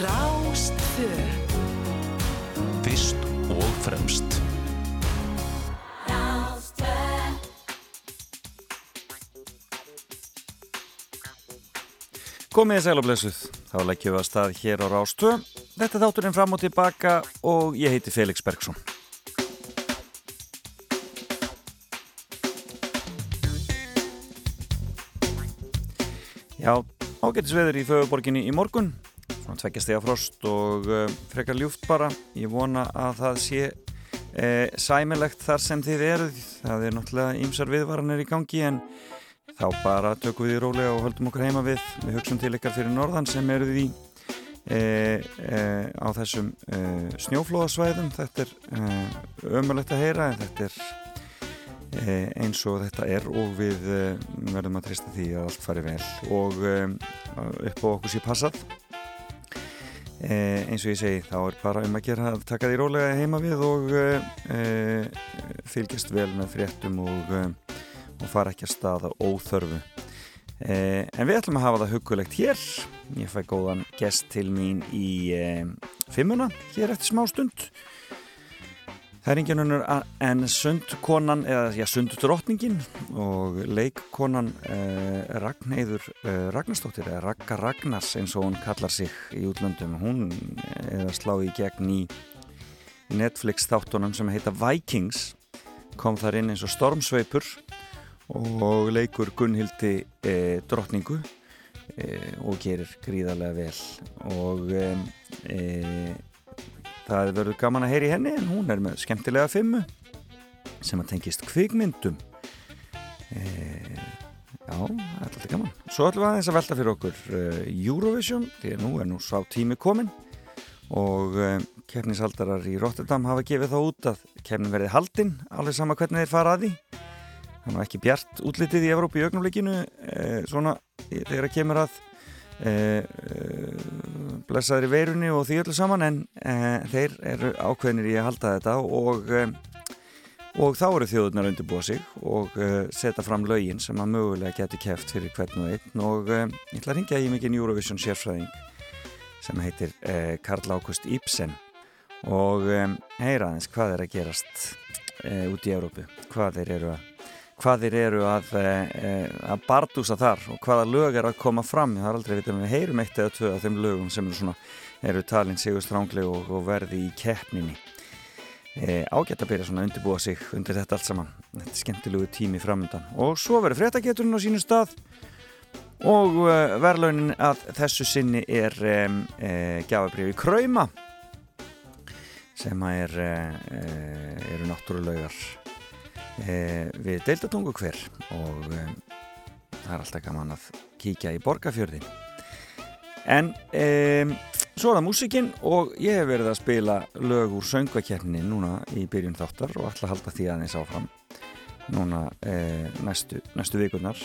Rástfö Fyrst og fremst. Komið í sælublessuð, þá leggjum við að stað hér á Rástvö. Þetta er þátturinn fram og tilbaka og ég heiti Felix Bergsson. Já, ágættis veður í föguborginni í morgun, svona tveggjast ég að frost og uh, frekar ljúft bara. Ég vona að það sé uh, sæmilegt þar sem þið eruð. Það er náttúrulega ýmsar viðvaranir í gangi en þá bara tökum við í rólega og höldum okkur heima við. Við hugsaum til ykkar fyrir norðan sem eruð í e, e, á þessum e, snjóflóðasvæðum. Þetta er ömulegt að heyra en þetta er eins og þetta er og við verðum að trista því að allt fari vel og upp á okkur sé passað. Eins og ég segi þá er bara um að gera að taka því rólega heima við og fylgjast vel með fréttum og og fara ekki að staða óþörfu. Eh, en við ætlum að hafa það hugulegt hér. Ég fæ góðan gest til mín í eh, fimmuna hér eftir smá stund það er engin unnur en sundkonan eða já, sunddrottningin og leikkonan eh, Ragnæður eh, Ragnarstóttir eða Ragga Ragnars eins og hún kallar sig í útlöndum. Hún er að slá í gegn í Netflix þáttunum sem heita Vikings. Kom þar inn eins og stormsveipur og leikur Gunnhildi e, drottningu e, og gerir gríðarlega vel. Og e, það verður gaman að heyri henni en hún er með skemmtilega fimmu sem að tengist kvikmyndum. Já, það er alltaf gaman. Svo ætlum við aðeins að velta fyrir okkur Eurovision, því að nú er nú sá tími komin og kefnisaldarar í Rotterdam hafa gefið þá út að kefnin verði haldinn alveg sama hvernig þeir fara að því. Það var ekki bjart útlitið í Evrópi í augnumleikinu eh, svona þegar það kemur að eh, eh, blessaður í veirunni og því öllu saman en eh, þeir eru ákveðinir í að halda þetta og, eh, og þá eru þjóðunar undirbúa sig og eh, setja fram lögin sem að mögulega getur kæft fyrir hvern og einn og ég ætla að ringja í mikinn Eurovision sérfræðing sem heitir Karl Ágúst Íbsen og heyra aðeins hvað er að gerast út í Evrópu, hvað þeir eru að hvað þeir eru að, eh, að bardúsa þar og hvaða lög er að koma fram. Það er aldrei vitað með við heyrum eitt eða tvö af þeim lögum sem eru, svona, eru talin sigur strángli og, og verði í keppninni. E, ágætt að byrja svona að undirbúa sig undir þetta allt saman. Þetta er skemmtilegu tími framöndan og svo verður fréttageturinn á sínu stað og e, verðlaunin að þessu sinni er e, gafabriði Krauma sem er, eru náttúrulaugar. e, við deildatungu hver og e, það er alltaf gaman að kíkja í borgarfjörðin en svo er það músikinn og ég hef verið að spila lög úr söngvakefni núna í byrjun þáttar og að halda því aðeins áfram núna næstu, næstu vikurnar.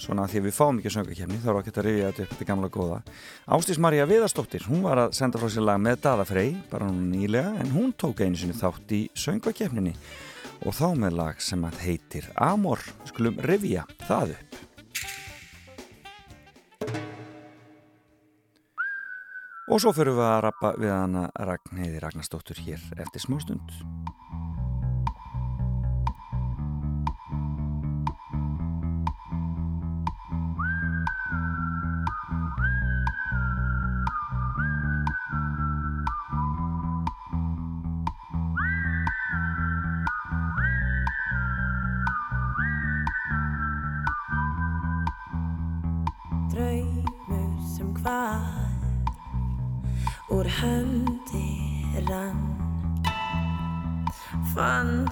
Svona því að við fáum ekki söngvakefni þá er ekki að rifja þetta upp þetta gamla góða. Ástís Marja Viðarstóttir, hún var að senda frá sér lag með Dada Frey, bara hún nýlega en hún tók einu sinni þátt í söngvakefninni og þá með lag sem að heitir Amor, skulum revja það upp. Og svo fyrir við að rappa við hana Ragnheiði Ragnarstóttur hér eftir smá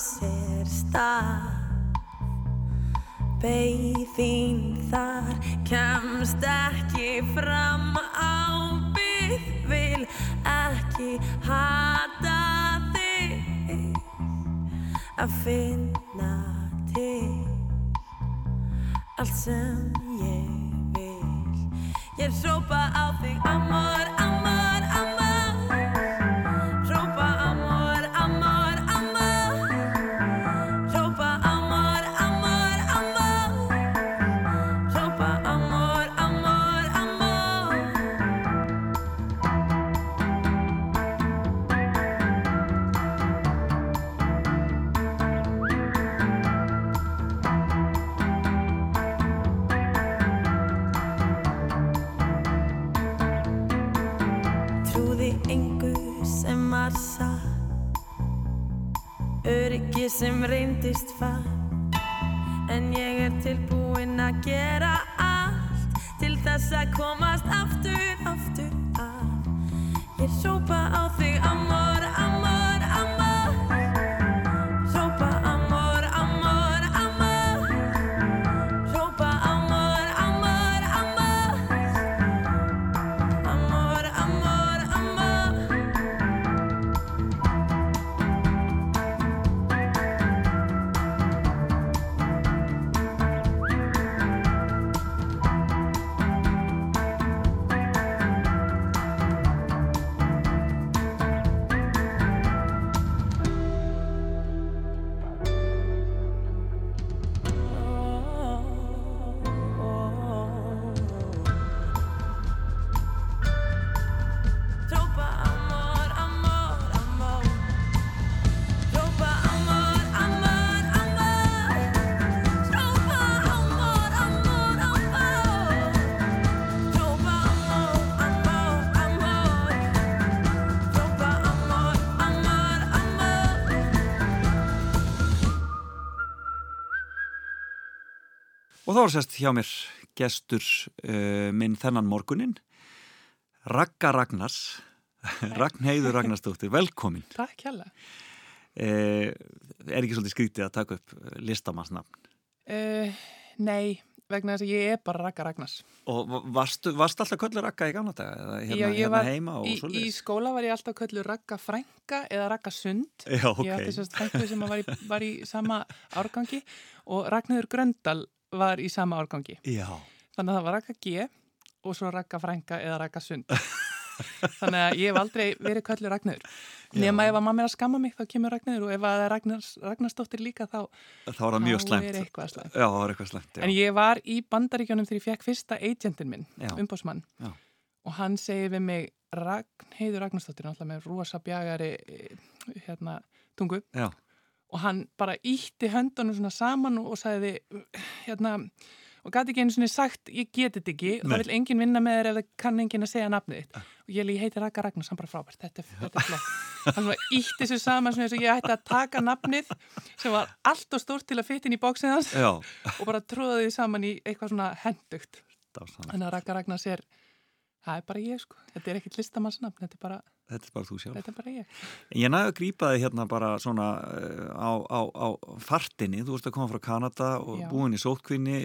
sér stað. Beigð þín þar kemst ekki fram á byggð vil ekki hata þig. Að finna til allt sem ég vil. Ég sópa á þig amor, Og þá er sérst hjá mér gestur uh, minn þennan morgunin, Ragga Ragnars, Ragnheiður Ragnarsdóttir, velkomin. Takk hjálpa. Uh, er ekki svolítið skrítið að taka upp listamannsnafn? Uh, nei, vegna þess að ég er bara Ragga Ragnars. Og va- varstu, varstu alltaf köllu Ragga í gamla daga? Hérna, Já, ég hérna var og í, í skóla var ég alltaf köllu Ragga Frænka eða Ragga Sund. Já, ok. Ég átti sérst frænku sem var í, var í sama árgangi og Ragnhildur Gröndal var í sama árgangi. Já, Þannig að það var Ragga G og svo Ragga Frænka eða Ragga Sund. Þannig að ég hef aldrei verið köllu Ragnhildur. Nefn ef að mamma er að skamma mig þá kemur Ragnhildur og ef að Ragnars, Ragnarsdóttir líka þá, þá er það mjög já. En ég var í bandaríkjónum þegar ég fekk fyrsta agentin minn, umbósmann, og hann segir við mig, Ragnheiður Ragnarsdóttir, náttúrulega með rosa bjagari eh, hérna, tungu, Já, og hann bara ítti höndunum svona saman og, og sagði, hérna, og gæti ekki einu svona sagt, ég get þetta ekki, það vil enginn vinna með þér ef það kann enginn að segja nafnið þitt. Og ég, ég heiti Ragga Ragnars, hann bara frábært, þetta, er- þetta er flott. Hann svona ítti þessu saman svona eins og ég ætti að taka nafnið sem var allt og stórt til að fytta inn í bóksið hans og bara tróða því saman í eitthvað svona hendugt. Þannig að Ragga Ragnars er, það er bara ég sko, þetta er ekkit listamannsnafn, þetta er bara, Þetta er bara þú sjálf. þetta er bara ég. Ég næði að grípa þig hérna bara svona uh, á, á, á fartinni, þú ert að koma frá Kanada og Já. búin í sótkvinni.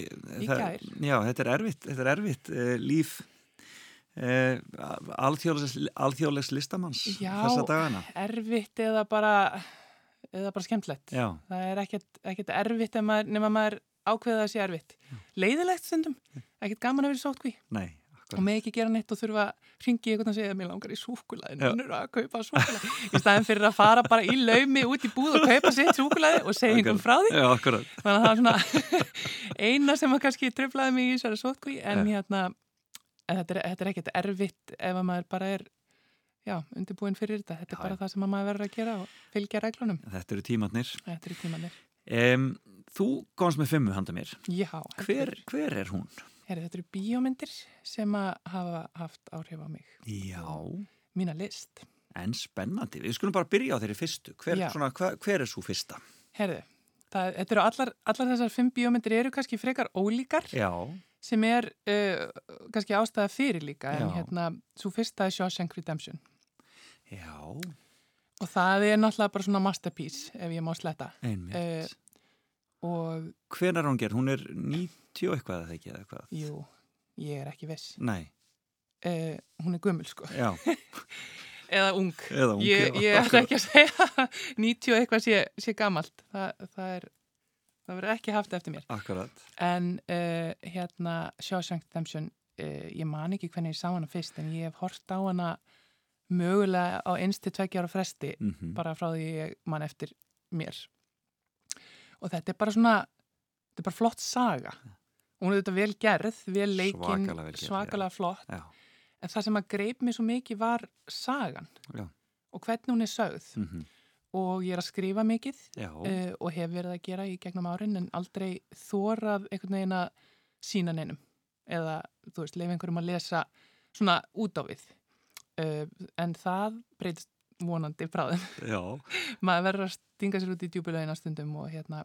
Í Það- gær. Já, þetta er erfitt, þetta er erfitt uh, líf uh, alþjóðlegs, alþjóðlegs listamanns Já. þessa dagana. Erfitt eða bara, eða bara skemmtlegt. Já, Það er ekkit, ekkit erfitt maður, nema maður ákveða að það sé erfitt. Leiðilegt stundum, ekkit gaman að vera í sótkví nei, og með ekki gera neitt og þurfa ringi eitthvað að segja að mér langar í súkulaði, Já. nennur að kaupa súkulaði í staðin fyrir að fara bara í laumi út í búð og kaupa sitt súkulaði og segja einhverjum frá því. Já. Þannig að það er svona eina sem að kannski tröflaði mig í þessari sótkví en hérna, en þetta er, þetta er ekkert erfitt ef að maður bara er já, undirbúin fyrir þetta. Þetta er Já, bara já. það sem að maður verður að gera og fylgja reglunum. Þetta eru tímatnir. Þetta er í tímanir. Um, þú komst með fimmu handa mér. Já. Hver, hver er hún? Herri, þetta eru bíómyndir sem að hafa haft áhrif á mig. Já, Mína list. en spennandi. Við skulum bara byrja á þeirri fyrstu. Hver, svona, hver, hver er svo fyrsta? Herri, það, þetta eru allar, allar þessar fimm bíómyndir eru kannski frekar ólíkar Já, sem er uh, kannski ástæða fyrir líka en Já. hérna, svo fyrsta er Shawshank Redemption. já, Og það er náttúrulega bara svona masterpiece ef ég má sletta. einmitt. Eh, Og Hven er hún gerð? Hún er 90 og eitthvað eða ekki eða eitthvað? jú, ég er ekki viss. Nei, Uh, hún er gömul sko. já, Eða ung. eða hún Ég, ég ætla ekki að segja 90 og eitthvað sé, sé gamalt. Þa, það er, það verður ekki haft eftir mér. Akkurat. En uh, hérna Shawshank Redemption, uh, ég man ekki hvernig ég sá hana fyrst en ég hef hort á hana mögulega á einstu tveggjára fresti Mm bara frá því ég man eftir mér. Og þetta er bara svona, þetta er bara flott saga. Hún er þetta vel gerð, vel leikinn, Svakalega vel gerð, já. svakalega flott. Já, En það sem að greip mér svo mikið var sagan já. og hvernig hún er sögð. Mm Og ég er að skrifa mikið Já, uh, og hef verið að gera í gegnum árin en aldrei þórað einhvern veginn að sína neinum eða, þú veist, leif einhverjum að lesa svona út á við uh, en það breytist vonandi bráðum. Já. Maður verður að stinga sér út í djúbulegina stundum og hérna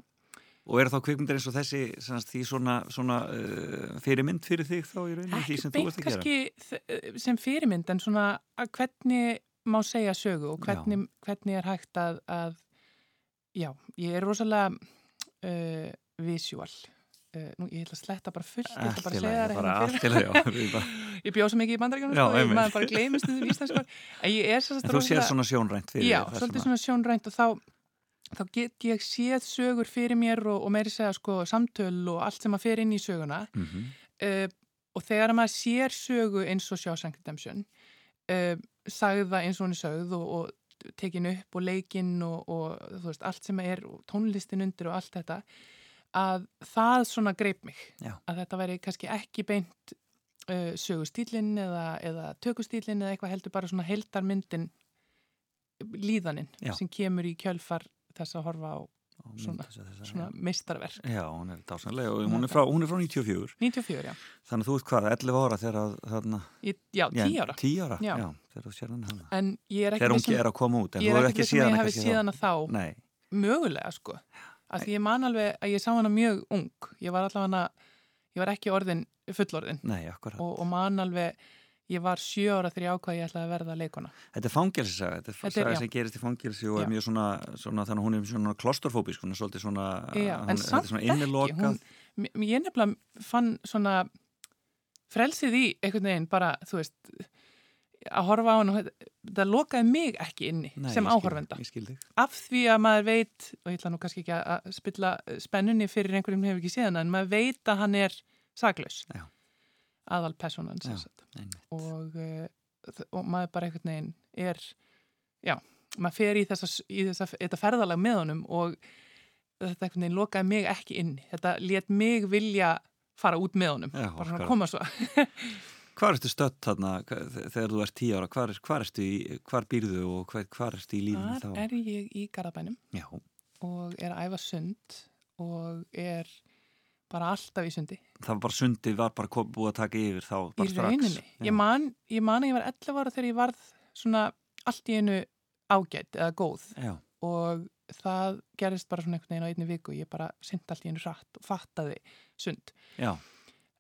Og eru þá kvikmyndir eins og þessi sannast, því svona, svona uh, fyrirmynd fyrir þig þá í rauninni því ekki sem þú beint ert að gera? kannski þ- sem fyrirmynd en svona hvernig má segja sögu og hvernig, hvernig er hægt að, að já, ég er rosalega uh, visual uh, nú ég ætla að sletta bara fullt ég ætla bara að segja það bara hérna ég bjóð svo mikið í bandaríkjunum Já, sko, maður bara gleymist um íslensku en er þú séð svona sjónrænt fyrir já, svolítið svona sjónrænt og þá þá get ég séð sögur fyrir mér og, og meiri segja sko samtöl og allt sem að fer inn í söguna. Að- Mhm. uh, og þegar maður sér sögu eins og Shawshank Redemption uh, sagða eins og hún er sögð og, og tekin upp og leikinn og, og þú veist, allt sem er og tónlistin undir og allt þetta að það svona greip mig. Já. að þetta væri kannski ekki beint uh, sögustílinn eða, eða tökustílinn eða eitthvað heldur bara svona heldarmyndin líðaninn Já. sem kemur í kjölfar þess að horfa á Svona- þessa- þessa, svona mistarverk Já, hún er dásanlega og hún er frá, hún er frá 94 94, já, þannig að þú ert hvað, 11 ára þegar að þarna, Í, já, 10 ára. 10 ára, Já. þegar þú sér hann hana en ég er ekki þegar hún um- er að koma út en ég er ekki ekki um síðan ég hafi síðan. að þá. Nei, mögulega sko af því ég man alveg að ég sá hana mjög ung. Ég var allavega hana ég var ekki orðin fullorðin. Nei, og, og man alveg ég var sjö ára þegar ég ákvað ég ætlaði að verða leikona Þetta er fangelsisaga, þetta er Þetta saga já. sem gerist í fangelsi og Já. er mjög svona, svona þannig að hún er svona klostorfóbísk, hún er svolítið svona Já, hún, en þetta er samt ekki innilokað. hún, ég nefnilega fann svona frelsið í einhvern veginn bara, þú veist að horfa á hann og það lokaði mig ekki inni Nei, sem áhorfenda. skil af því að maður veit og ég ætla nú kannski ekki að- að spilla spennunni fyrir einhverjum sem hefur ekki séð hana en maður veit að hann er saklaus. Já. aðal personan og, uh, og maður bara einhvern veginn er já, maður fer í, í þessa, þetta ferðalag með honum og þetta einhvern veginn lokaði mig ekki inn þetta let mig vilja fara út með honum. Já, bara svona koma svo Hvar ertu stödd þarna þegar þú ert 10 ára, hvar, hvar ertu í, hvar býrðu og hvar, hvar ertu í lífinu þá? er ég í Garðabænum Já, og er að æfa sund og er bara alltaf í sundi það var bara sundið var bara búið að taka yfir þá bara í strax rauninni. Já. Ég man, ég man að ég var 11 ára þegar ég varð svona allt í einu ágætt eða góð Já, og það gerist bara svona einhvern veginn á einni viku. Ég bara syndi allt í einu hratt og fattaði sund. já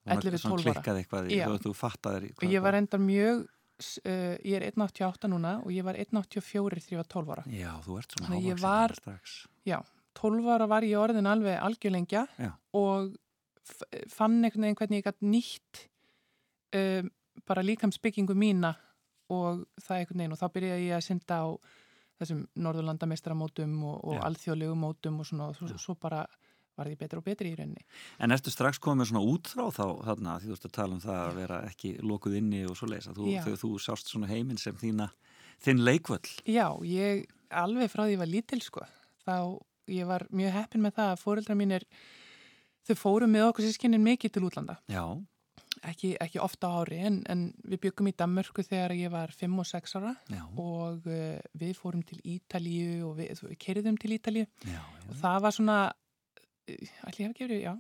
11, Svona 12 ára. klikkaði eitthvað í, Já. þú, þú fattaðir Og ég var endar mjög, uh, ég er 1,88 núna og ég var 1,84 þegar ég var 12 ára. Já, þú ert svona þarna strax 12 ára var ég orðin alveg algjörlengja Já. og fann einhvern veginn hvernig ég gætt nýtt um, bara líkamsbyggingu mína og það einhvern veginn og þá byrjaði ég að synda á þessum Norðurlandameistaramótum og, og Já. alþjóðlegum mótum og svona og svo, Já. svo bara var ég betri og betri í rauninni. En ertu strax komið svona útþrá þá þarna því þú ert að tala um það að vera ekki lokuð inni og svo leisa, þú, Já. þegar þú sást svona heiminn sem þína, þinn leikvöll Já, ég alveg frá því ég var lítil sko, þá ég var mjög heppin með það að fóreldra mínir þau fóru með okkur sískinnin mikið til útlanda. Já, ekki, ekki ofta ári en, en við byggum í Danmörku þegar ég var 5 og 6 ára já, og uh, við fórum til Ítalíu og við, við kerðum til Ítalíu já, já. og það var svona allir ég hef gefið, já,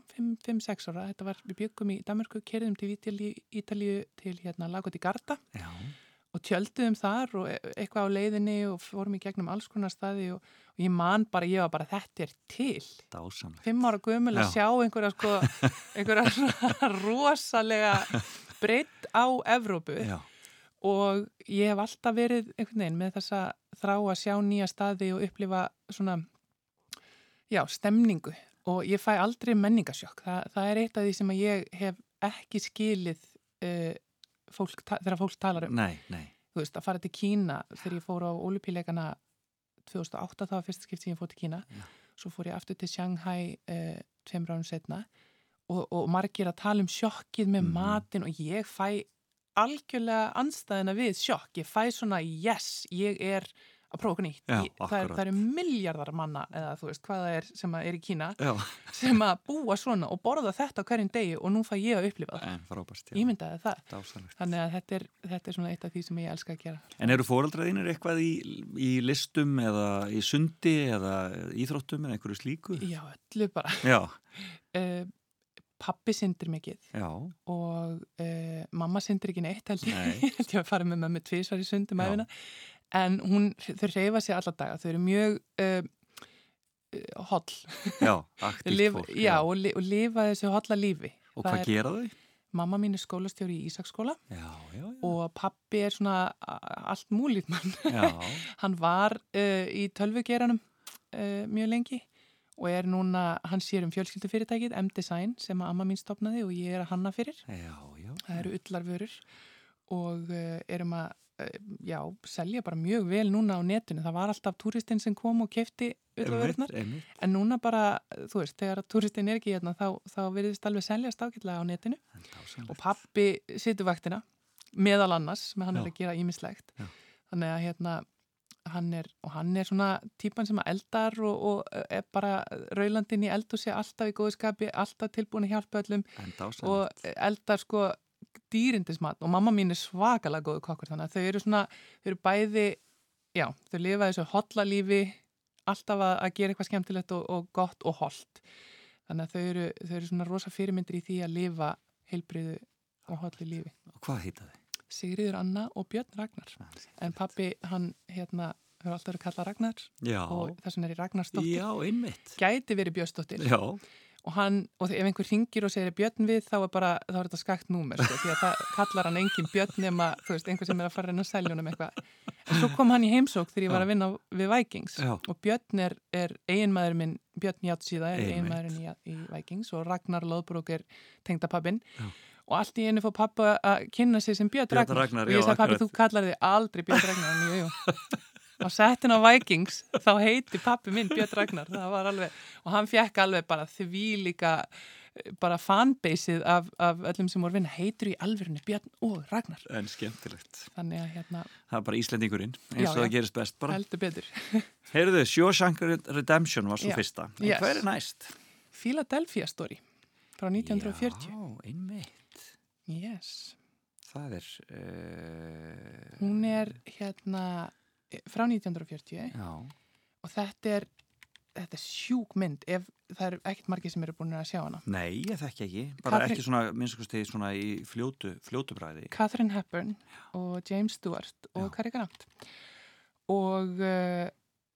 5-6 ára. Þetta var, við byggum í Danmörku, kerðum til Ítalíu, til hérna Lago di Garda já. og tjölduðum þar og e- eitthvað á leiðinni og fórum í gegnum alls konar staði og, og ég man bara, ég var bara þetta er til. Dásamlega fimm ára gömul að Já. sjá einhverja sko, einhverja rosalega breytt á Evrópu Já, og ég hef alltaf verið einhvern veginn með þessa þrá að sjá nýja staði og upplifa svona já, stemningu og ég fæ aldrei menningasjokk Þa, það er eitt af því sem ég hef ekki skilið uh, fólk, þegar fólk talar um. Nei, nei. Þú veist, að fara til Kína þegar ég fór á olupíleikana 2008, það var fyrst skipt sem ég fór til Kína. Já. svo fór ég aftur til Shanghai uh, tveimur árum setna og, og margir að tala um sjokkið með Mhm. matinn og ég fæ algjörlega anstæðina við sjokk. Ég fæ svona, yes, ég er að prófa okkur nýtt. Já, Ég- það, er, það eru miljardar manna eða þú veist hvað það er sem að er í Kína Já, sem að búa svona og borða þetta á hverjum degi og nú fæ ég að upplifa það. En frábært, já, ímyndaði það. Dásamlegt. Þannig að þetta er, þetta er svona eitt af því sem ég elska að gera. En eru fóreldraðinir eitthvað í, í listum eða í sundi eða íþróttum eða einhverju slíku? Já, öllu bara. Já, Uh, pappi syndir mikið já, og uh, mamma syndir ekki neitt held ég. Ég held ég að fara með mömmu tvísvar í sundum Já. En hún, þau reyfa sig alla daga, þau eru mjög uh, holl. Já, lif, fólk. já, og, li, og lifa þessu holla lífi. Og Það hvað er- gera þau? mamma mín er skólastjóri í Ísaksskóla. Já, já, já. og pappi er svona allt múlít mann. Já, hann var uh, í tölvugeranum uh, mjög lengi. Og er núna, hann sér um fjölskyldufyrirtækið M-Design sem að amma mín stopnaði og ég er að hanna fyrir. Já, já. það eru ullarvörur og uh, erum að já, selja bara mjög vel núna á netinu. Það var alltaf túristinn sem kom og kefti einmitt. en núna bara, þú veist, þegar að túristinn er ekki hérna þá, þá virðist alveg seljast ágætlega á netinu. Og pappi situr vaktina meðal annars, með hann Já. er að gera ímislegt þannig að hérna hann er, og hann er svona típan sem að eldar og, og er bara raulandinn í eld og sé alltaf í góðu skapi alltaf tilbúin að hjálpa öllum. Og eldar sko dýrindismat og mamma mín er svakalega góðu kokkur þannig að þau eru svona, þau eru bæði já, þau lifa þessu hotla lífi alltaf að, að gera eitthvað skemmtilegt og, og gott og holt þannig að þau eru, þau eru svona rosa fyrirmyndir í því að lifa heilbriðu og hotli lífi. Og hvað heita þau? Sigriður Anna og Björn Ragnar. En pappi hann hérna hefur alltaf verið kallað Ragnar Já, og þess vegna er í Ragnarsdóttir. Já, einmitt. gæti verið Björnsdóttir. Já, og hann, og ef einhver ringir og segir Björn við þá er bara, þá er þetta skakt númer sko, því að það kallar hann engin Björn nema veist, einhver sem er að fara að selja honum eitthvað. En svo kom hann í heimsók þegar ég var að vinna við Vikings Já. og Björn er, er eiginmaður minn Björn Játsíða er eiginmaðurinn í, í Vikings og Ragnar Lóðbrók er tengdapappin Já. og allt í einu fór pappa að kynna sig sem Björn Ragnar, Ragnar, og ég sagði pappi, þú kallar þig aldrei Björn Ragnar. En jú, jú á settin á Vikings þá heiti pappi minn Björn Ragnar það alveg, og hann fekk alveg bara því líka bara fanbaseið af, af öllum sem voru vinna heitur í alverðinu Björn og Ragnar en skemmtilegt. þannig að hérna Það er bara Íslendingurinn, eins Já, og það já. gerist best bara. heldur betur Heyrðu, Shawshank Redemption var svo Já. fyrsta. En Yes. hvað er næst? Philadelphia story frá 1940 Já, einmitt. yes. Það er... Uh, hún er hérna eh, frá 1940 Já, og þetta er þetta er sjúk mynd ef það er ekkert margir sem eru búin að sjá hana nei, ég þekki ekki. Bara Katrín- ekki svona, minnstakosti svona í fljótu, fljótu bræði. Catherine Hepburn og James Stewart og Já. Cary Grant og uh,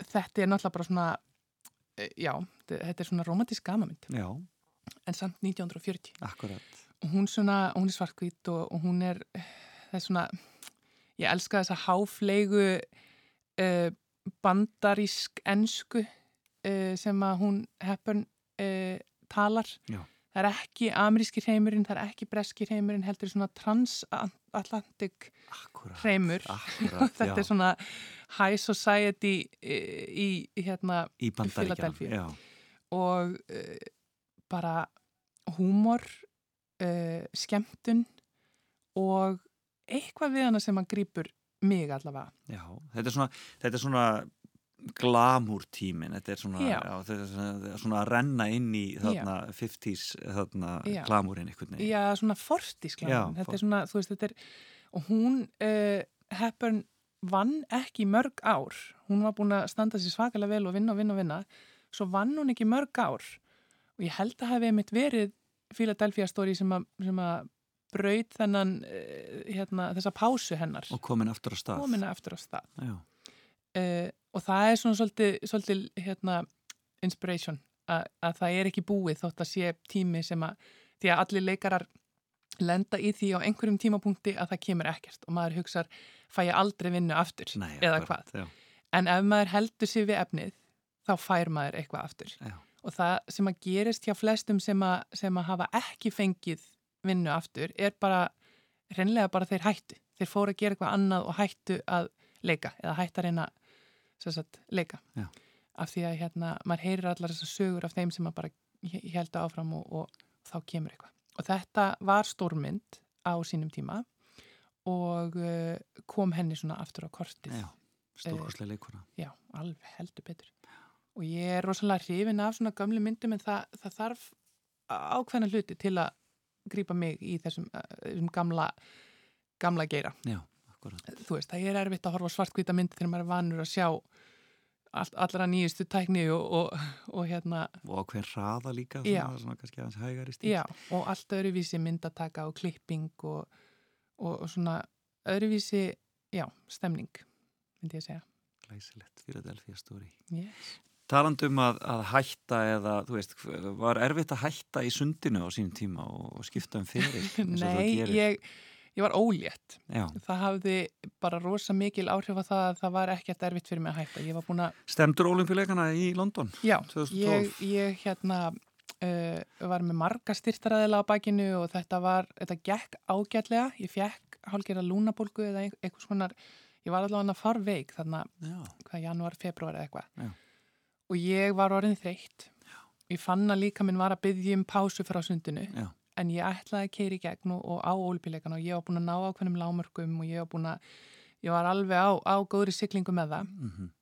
þetta er náttúrulega bara svona uh, já, þetta er svona romantísk gamamynd Já, en samt 1940 akkurat. og hún, svona, hún er svartkvít og, og hún er það er svona ég elska þessa háflegu uh, bandarísk ensku uh, sem að hún Hepburn uh, talar Já. það er ekki ameríski hreimurinn, það er ekki breski hreimurinn heldur svona transatlantic Akkurat. hreimur Akkurat, þetta já. er svona high society í, í, hérna Í. Philadelphia. Já, og uh, bara húmor uh, skemmtun og eitthvað við hana sem að grýpur mig allavega. Já. Þetta er svona, þetta er svona glamúr tímin, þetta er svona, Já. já, þetta er svona, svona að renna inn í þarna 50s þarna glamúrin já, svona forstísk Já, þetta for- er svona, þú veist, þetta er og hún uh, Hepburn vann ekki mörg ár. Hún var búin að standa sér svakalega vel og vinna og vinna og vinna. Svo vann hún ekki mörg ár. Og ég held að hafi einmitt verið Philadelphia story sem að, sem að braut þennan uh, hérna, þessa pásu hennar. Og komin aftur á stað. eftir á stað. Uh, og það er svona svolítið, svolítið hérna, inspiration að, að það er ekki búið þótt að sé tími sem að því að allir leikarar lenda í því á einhverjum tímapunkti að það kemur ekkert og maður hugsar fæ ég aldrei vinnu aftur Nei, eða akkurat, hvað? Já, en ef maður heldur sér við efnið þá fær maður eitthvað aftur. Já, og það sem að gerist hjá flestum sem að, sem að hafa ekki fengið vinnu aftur er bara reynlega bara þeir hættu þeir fóru að gera eitthvað annað og hættu að leika eða hættu að reyna sagt, leika Já. af því að hérna, maður heyrir allar þessar sögur af þeim sem að bara heldu áfram og, og þá kemur eitthvað og þetta var stórmynd á sínum tíma og uh, kom henni svona aftur á kortið já. Stórkostlega leikuna. Já, alveg heldur betur. Og ég er rosalega hrifin af svona gamlu myndum en það, það þarf ákveðna hluti til að grípa mig í þessum, uh, þessum gamla, gamla geira. Já, akkurat. Þú veist, það er erfitt að horfa svartkvita myndi þegar maður er vanur að sjá all, allra nýjustu tækni og, og, og hérna, Og hver hraða líka, Já. svona, svona já, og allt öðruvísi myndataka og klipping og, og, svona öðruvísi, já, stemning myndi ég segja. Glæsilegt, Philadelphia story. Yes. Talandum að, að hætta eða, þú veist, var erfitt að hætta í sundinu á sínum tíma og, og skipta um fyrir? Nei, ég, ég var ólétt. Já. Það hafði bara rosa mikil áhrif á það að það var ekkert erfitt fyrir mig að hætta. Ég var búin að... Stemdur ólimpíuleikana í London? Já, 2012. ég, ég hérna uh, var með marga styrtaræðila á bakinu og þetta var, þetta gekk ágætlega. Ég fekk hálfgerða lúnabólgu eða ein- eitthvað svona, ég var allavega far veik þarna, Já. hvað, janúar, februar eða eitthvað. Og ég var orðin þreytt. Ég fann að líka minn var að byggja um pásu frá sundinu. Já. En ég ætlaði að keira í gegn og, á ólpileikana og ég var búin að ná ákveðnum lámörkum og ég var búin að, ég var alveg á, á góðri siglingu með það. Mm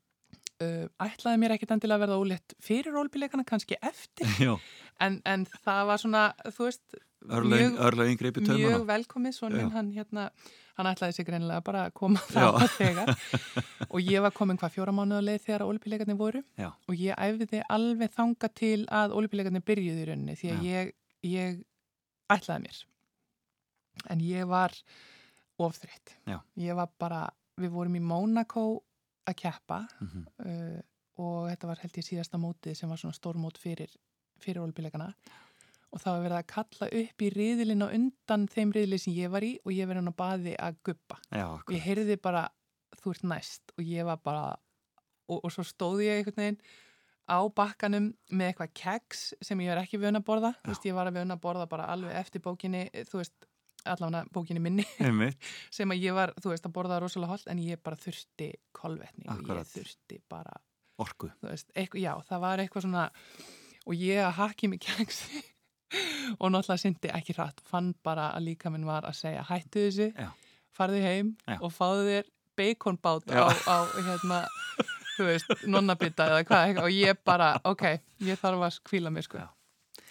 Uh, ætlaði mér ekkit endilega að verða ólétt fyrir ólpileikana, kannski eftir. En, en það var svona, þú veist, Örlögin, örlögin greipi mjög tömuna. velkomið minn, hann hérna, hann ætlaði sig greinilega bara að koma Já. þá þegar. Og ég var komin hvað fjóra mánuða leið þegar ólpileikarnir voru. Já. og ég æfði alveg þanga til að ólpileikarnir byrjuði í rauninni því að ég, ég ætlaði mér. En ég var ofþreytt. Ég var bara, við vorum í Mónakó að keppa Mhm. uh, og þetta var held ég síðasta mótið sem var svona stórmót fyrir, fyrir olbíleikana og það var verið að kalla upp í riðilinn og undan þeim riðli sem ég var í og ég verið hann á baði að guppa Já, og ég heyrði bara þú ert næst. Og ég var bara og, og svo stóði ég einhvern veginn á bakkanum með eitthvað keks sem ég var ekki vöna að borða. Veist, ég var að vöna að borða bara alveg eftir bókinni þú veist, allavega bókinni minni. Sem að ég var, þú veist, að borða rosalega holt en ég bara þurfti kolvetni og Akkurat. ég þurfti bara Orku. þú veist, eitthvað, já, það var eitthvað svona og ég að haki mig keksi og náttúrulega syndi ekki hratt. Fann bara að líka minn var að segja hættu þessu, Já. farðu heim Já. og fáðu þér baconbát á, á hérna þú veist, nonnabita eða hvað og ég bara, ok, ég þarf að kvíla mig sko.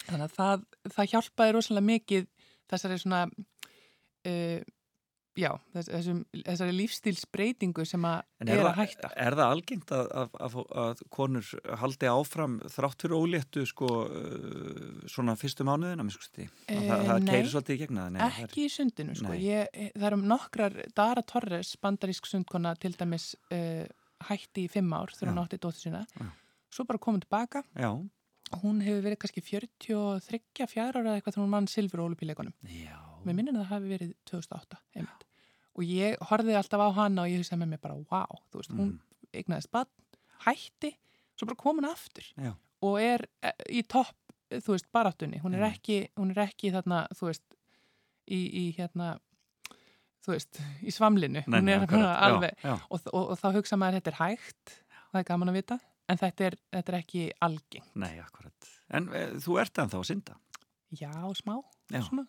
Þannig að það, það hjálpaði rosalega mikið þessari svona uh, já, þess, þessum, þessari lífstílsbreytingu sem að er, er, að hætta það, er það algengt að, að, að, konur haldi áfram þrátt fyrir óléttu sko uh, svona fyrstu mánuðina, skusti? Eh, það það nei. keirir svolítið í gegna það? Nei, það ekki í sundinu sko ég, það eru nokkrar Dara Torres, bandarísk sundkona til dæmis uh, hætti í fimm ár þegar hún átti dóttir sína Já. svo bara komið tilbaka Já. hún hefur verið kannski 43 fjara ára eða eitthvað þegar hún mann silfur ólupíleikunum Já. Mér minnir að það hafi verið 2008 einmitt. og ég horfið alltaf á hana og ég hugsaði með mér bara wow, þú veist, hún Mhm. eignaðist bann, hætti svo bara komin aftur Já. og er eh, í topp, þú veist, baráttunni hún er Mhm. ekki, hún er ekki þarna, þú veist í, í hérna þú veist, í svamlinu Nei, hún er bara alveg Já, já. og, og, og þá hugsa maður þetta er hægt það er gaman að vita, en þetta er, þetta er ekki algeng, Nei, akkurat. En e, þú ert ennþá að synda já, smá Já. svona,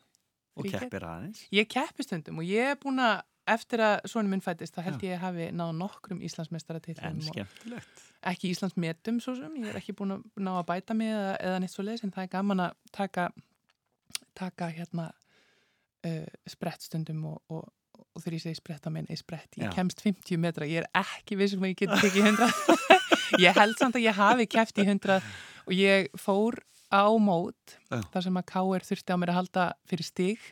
og keppir aðeins. ég keppi stundum og ég er búin að eftir að svona minn fættist, þá held ég hafi náð nokkrum Íslandsmeistaratillum En og skemmtilegt. ekki Íslandsmetum svo sem, ég er ekki búin að ná að bæta mig eða, eða neitt svo leiðis en það er gaman að taka taka hérna uh, sprett stundum og, og, og þegar ég segi sprett að minna í sprett, ég Já. kemst 50 metra ég er ekki vissum að ég geti tekið 100 ég held samt að ég hafi keft í 100 og ég fór á mót Já. þar sem að K.R. þurfti á mér að halda fyrir stig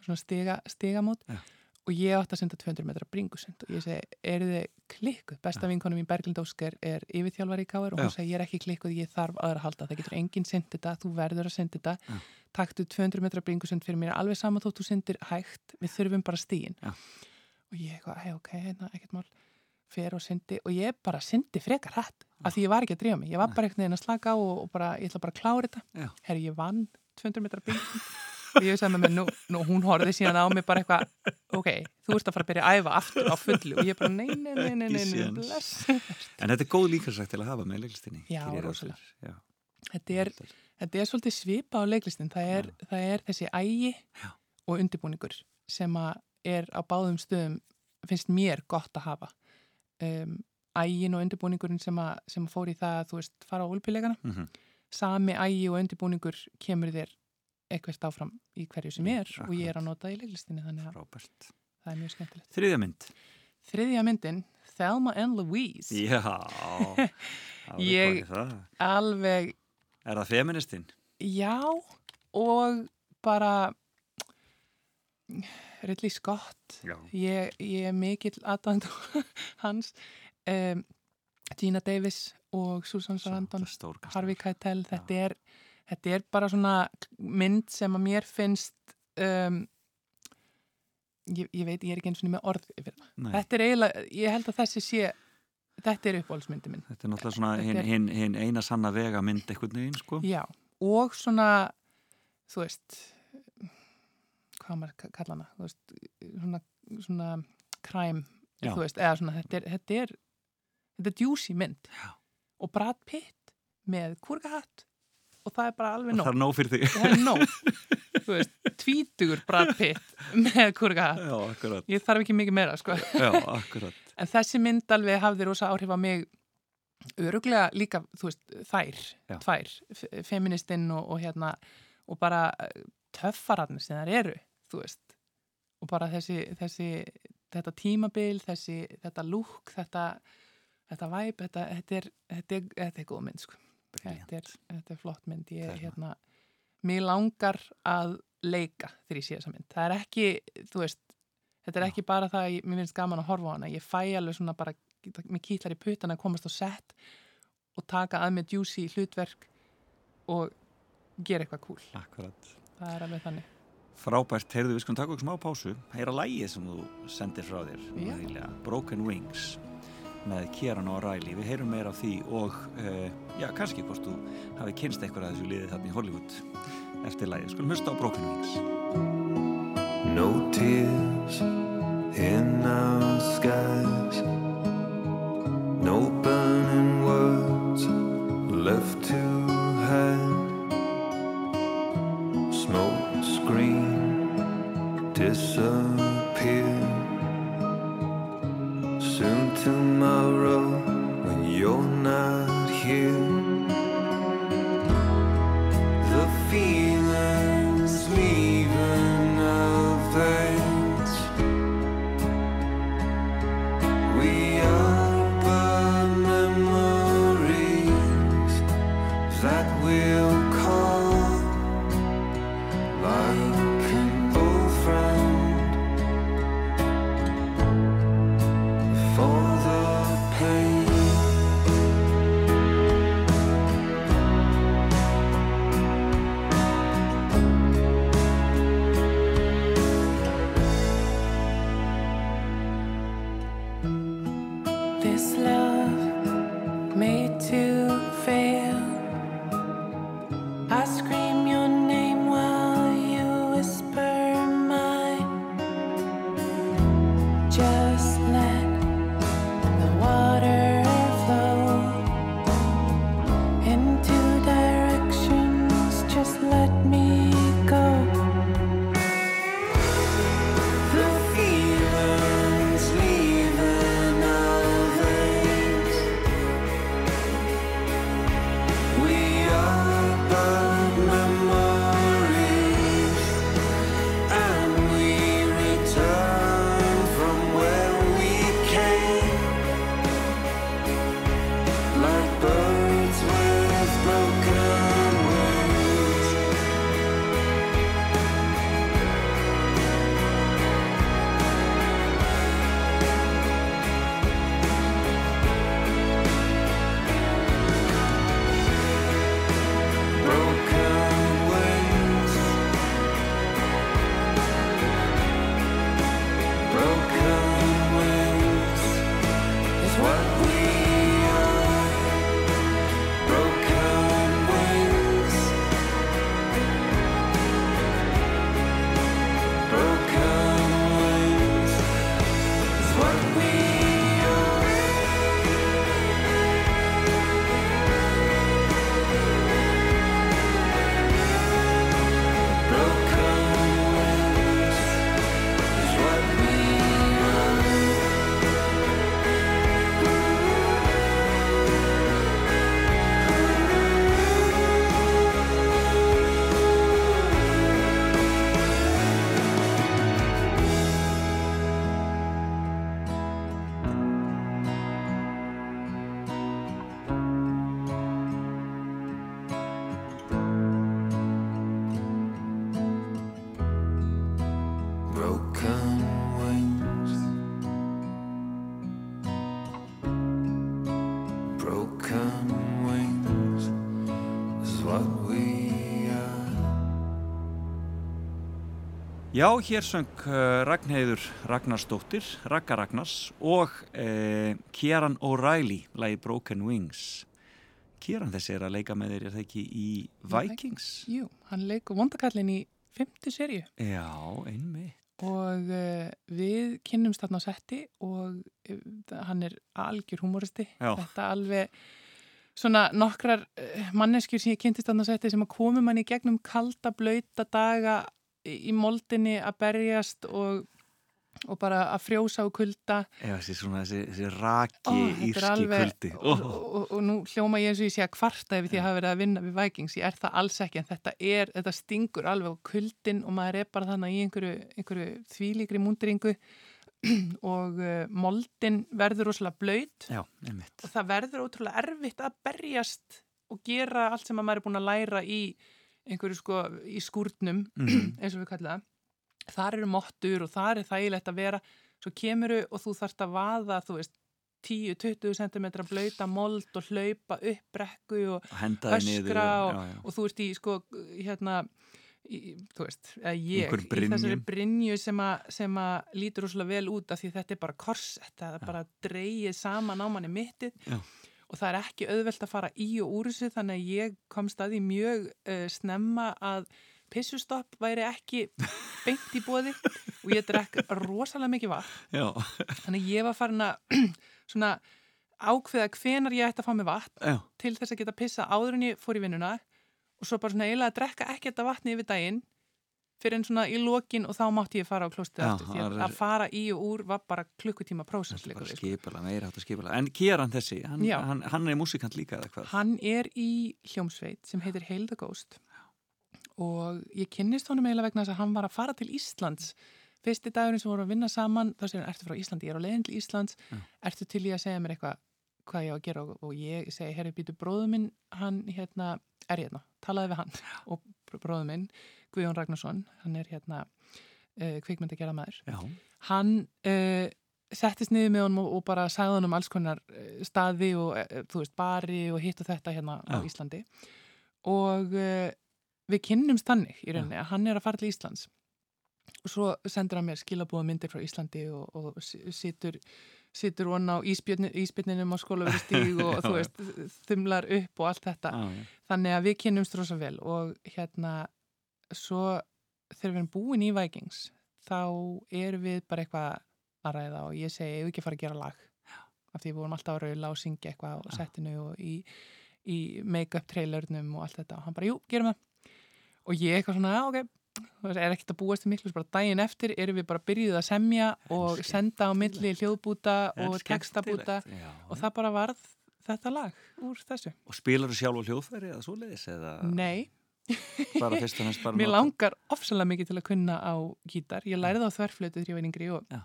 svona stiga, stigamót Já. og ég átti að senda 200 metra bringusund og ég segi, eru þið klikkuð? Besta vinkonu mín Berglind Óskar er yfirþjálfari í K.R. og hún segi, ég er ekki klikkuð, ég þarf aðra að halda það getur enginn sendt þetta, þú verður að senda þetta Já. taktu 200 metra bringusund fyrir mér alveg sama þótt þú sendir hægt við þurfum bara stíin Já. og ég hei ok, hérna, ekkert mál fer og syndi og ég bara syndi frekar hrætt af því ég var ekki að drífa mig, ég var bara einhvern veginn að slaka og, og bara, ég ætla bara að klára þetta. Já. herri, ég vann 200 metra bringusund og ég sagði með mér, nú, nú hún horfði síðan á mig bara eitthvað, ok, þú ert að fara að byrja að æfa aftur á fullu. Og ég bara, nei, nei, nei, nei, nei, nei bless. En þetta er góð líkarsækt til að hafa með leiklistinni. Já, rosalega. þetta er, þetta er svolítið svipa á leiklistin. Það er, það er þessi ægi og undirbúningur sem að er á báðum stöðum finnst mér gott að hafa um, ægin og undirbúningurinn sem að, sem að fór í það að þú veist fara á olpilegana Mhm. sami ægi og undirbúningur kemur þér eitthvað áfram í hverju sem er og ég er Akkurat. að nota í leiklistinni þannig að Frábært. það er mjög skemmtilegt Þriðja mynd. Þriðja myndin, Thelma and Louise Já. Ég- alveg Er það feministinn? Já og bara Ridley Scott. Ég, ég er mikill aðdænd hans. Um, Gina Davis og Susan Sarandon. Harvey Keitel. Þetta er, þetta er bara svona mynd sem að mér finnst um, ég, ég veit, ég er ekki eins og með orð. Þetta er eiginlega, ég held að þessi sé þetta er uppáhaldsmyndi minn Þetta er náttúrulega svona hinn hin, hin eina sanna vega mynd einhvern veginn, sko. Já, og svona þú veist hvað maður ka- kalla hana veist, svona, svona veist, eða svona þetta er, þetta er, þetta er djúsi mynd. Já. og Brad Pitt með kurgahatt og það er bara alveg nóg Það er nóg. fyrir þig. það er nóg. Þú veist, tvítugur Brad Pitt með kurgahatt Já, ég þarf ekki mikið meira, sko. Já, en þessi mynd alveg hafði rosa áhrif á mig öruglega líka, þú veist, þær tvær, fe- feministinn og, og hérna, og bara eh, töffararnir sem þær eru, þú veist og bara þessi, þessi þetta tímabil, þessi þetta lúk, þetta þetta væp, þetta, þetta, er, þetta, er, þetta er góð mynd, sko. Þetta er, þetta er flott mynd. Ég, er hérna, mér langar að leika þegar ég sé þessa mynd. Það er ekki, þú veist þetta er ekki bara það að mér finnst gaman að horfa á hana. Ég fæ alveg svona bara, mér kýtlar í putan að komast á set og taka að með juicy hlutverk og gera eitthvað cool. Akkurat. það er alveg þannig Frábært, heyrðu við skulum taka okkur smá pásu. Heyra lægið sem þú sendir frá þér. Nýlega, Broken Wings með Kieran og Riley. Við heyrum meira af því og uh, já, kannski hvort þú hafi kynst eitthvað að þessu liði þarna í Hollywood eftir lægið. Skulum hlusta á Broken Wings. No tears in our skies. No burning words left tomorrow when you're not here. Já, hér söng uh, Ragnheiður Ragnarsdóttir, Ragga Ragnars og uh, Kieran O'Reilly, lagi Broken Wings. Kieran þessi er að leika með þér, er það ekki í Vikings? Jú, hann leikur vondakallin í fymtu serju Já, einmi. og uh, við kynnumst þarna á setti og uh, hann er algjör humoristi. Já. Þetta alveg svona nokkrar manneskjur sem ég kynntist þarna á setti sem að komum hann í gegnum kalda, blöyta daga í moldinni að berjast og, og bara að frjósa og kulda. Já, þessi svona, þessi, þessi raki er írski alveg- kuldi. og, og, og nú hljóma ég eins og ég sé að kvarta ef því að hafa verið að vinna við Vikings, ég er það alls ekki en þetta er, þetta stingur alveg á kuldin og maður er bara þannig í einhverju, einhverju þvílíkri múndringu. Og uh, moldin verður rosalega blöyt og það verður ótrúlega erfitt að berjast og gera allt sem að maður er búin að læra í einhverju sko í skúrnum Mhm. eins og við kallum það þar eru mottur og þar er þægilegt að vera svo kemuru og þú þarft að vaða þú veist 10-20 cm blöyta mold og hlaupa upp brekku og, Og öskra og, já, já. og þú ert í sko hérna í, þú veist, eða ég í þessari brinju sem, að lítur úrslega vel út af því þetta er bara korsett, það er bara dreigið saman á manni mittið Já. Og það er ekki auðvelt að fara í og úr þessu þannig að ég komst að því mjög uh, snemma að pissustopp væri ekki beint í bóði og ég drekk rosalega mikið vatn. Já, þannig ég var farin að svona ákveða hvenar ég ætti að fá mig vatn já, til þess að geta pissa áður en ég fór í vinnuna og svo bara svona eiginlega að drekka ekki þetta vatni yfir daginn fyrir en svona í lokin og þá mátti ég fara á klóstið Já, aftur því að, að fara í og úr var bara klukkutíma prósess líka bara sko. skipala, meira hægt að skipala. En Kieran þessi, hann, Já. hann, hann er músikant líka eða hvað? Hann er í hljómsveit sem heitir Hail the Ghost. Og ég kynnist honum eiginlega vegna þess að hann var að fara til Íslands. Fyrsti dagurinn sem voru að vinna saman þá segir hann, ertu frá Íslandi, ég er á leiðin til Íslands. Ertu til í að segja mér eitthvað hvað ég á að gera? Og, og ég segi, herri, býtu bróðu minn, hann hérna er hérna, talaði við hann. Og bróðu minn, Guðjón Ragnarsson hann er hérna uh, kvikmynd að gera maður Já, hann uh, settist niður með honum og, og bara sagði honum alls konar uh, staði og þú veist bari og hitt og þetta hérna á Já. Íslandi. Og við kynnumst þannig í rauninni að hann er að fara til Íslands. Og svo sendur hann mér skilabúða myndir frá Íslandi og, og situr situr hann á íspjörni- íspjörninum á skólaverustíg og þú veist þumlar upp og allt þetta. Já, já. þannig að við kynnumst rosa vel og hérna svo þegar við erum búin í Vikings þá erum við bara eitthvað að ræða og ég segi, ef ekki að fara að gera lag? Af því við vorum alltaf að raula og syngja eitthvað á settinu og í, í make-up trailernum og allt þetta. Og hann bara, jú, gerum það. Og ég eitthvað svona, já, ok er ekkert að búast til miklu, svo bara daginn eftir erum við bara byrjuð að semja og senda á milli hljóðbúta og textabúta og það bara varð þetta lag úr þessu. Og spilar þú sjálf á hljóðfæri eða svoleiðis eða Nei, Mér langar ofsalega mikið til að kunna á gítar. Ég lærði það á þverflötu þegar ég var yngri og Já.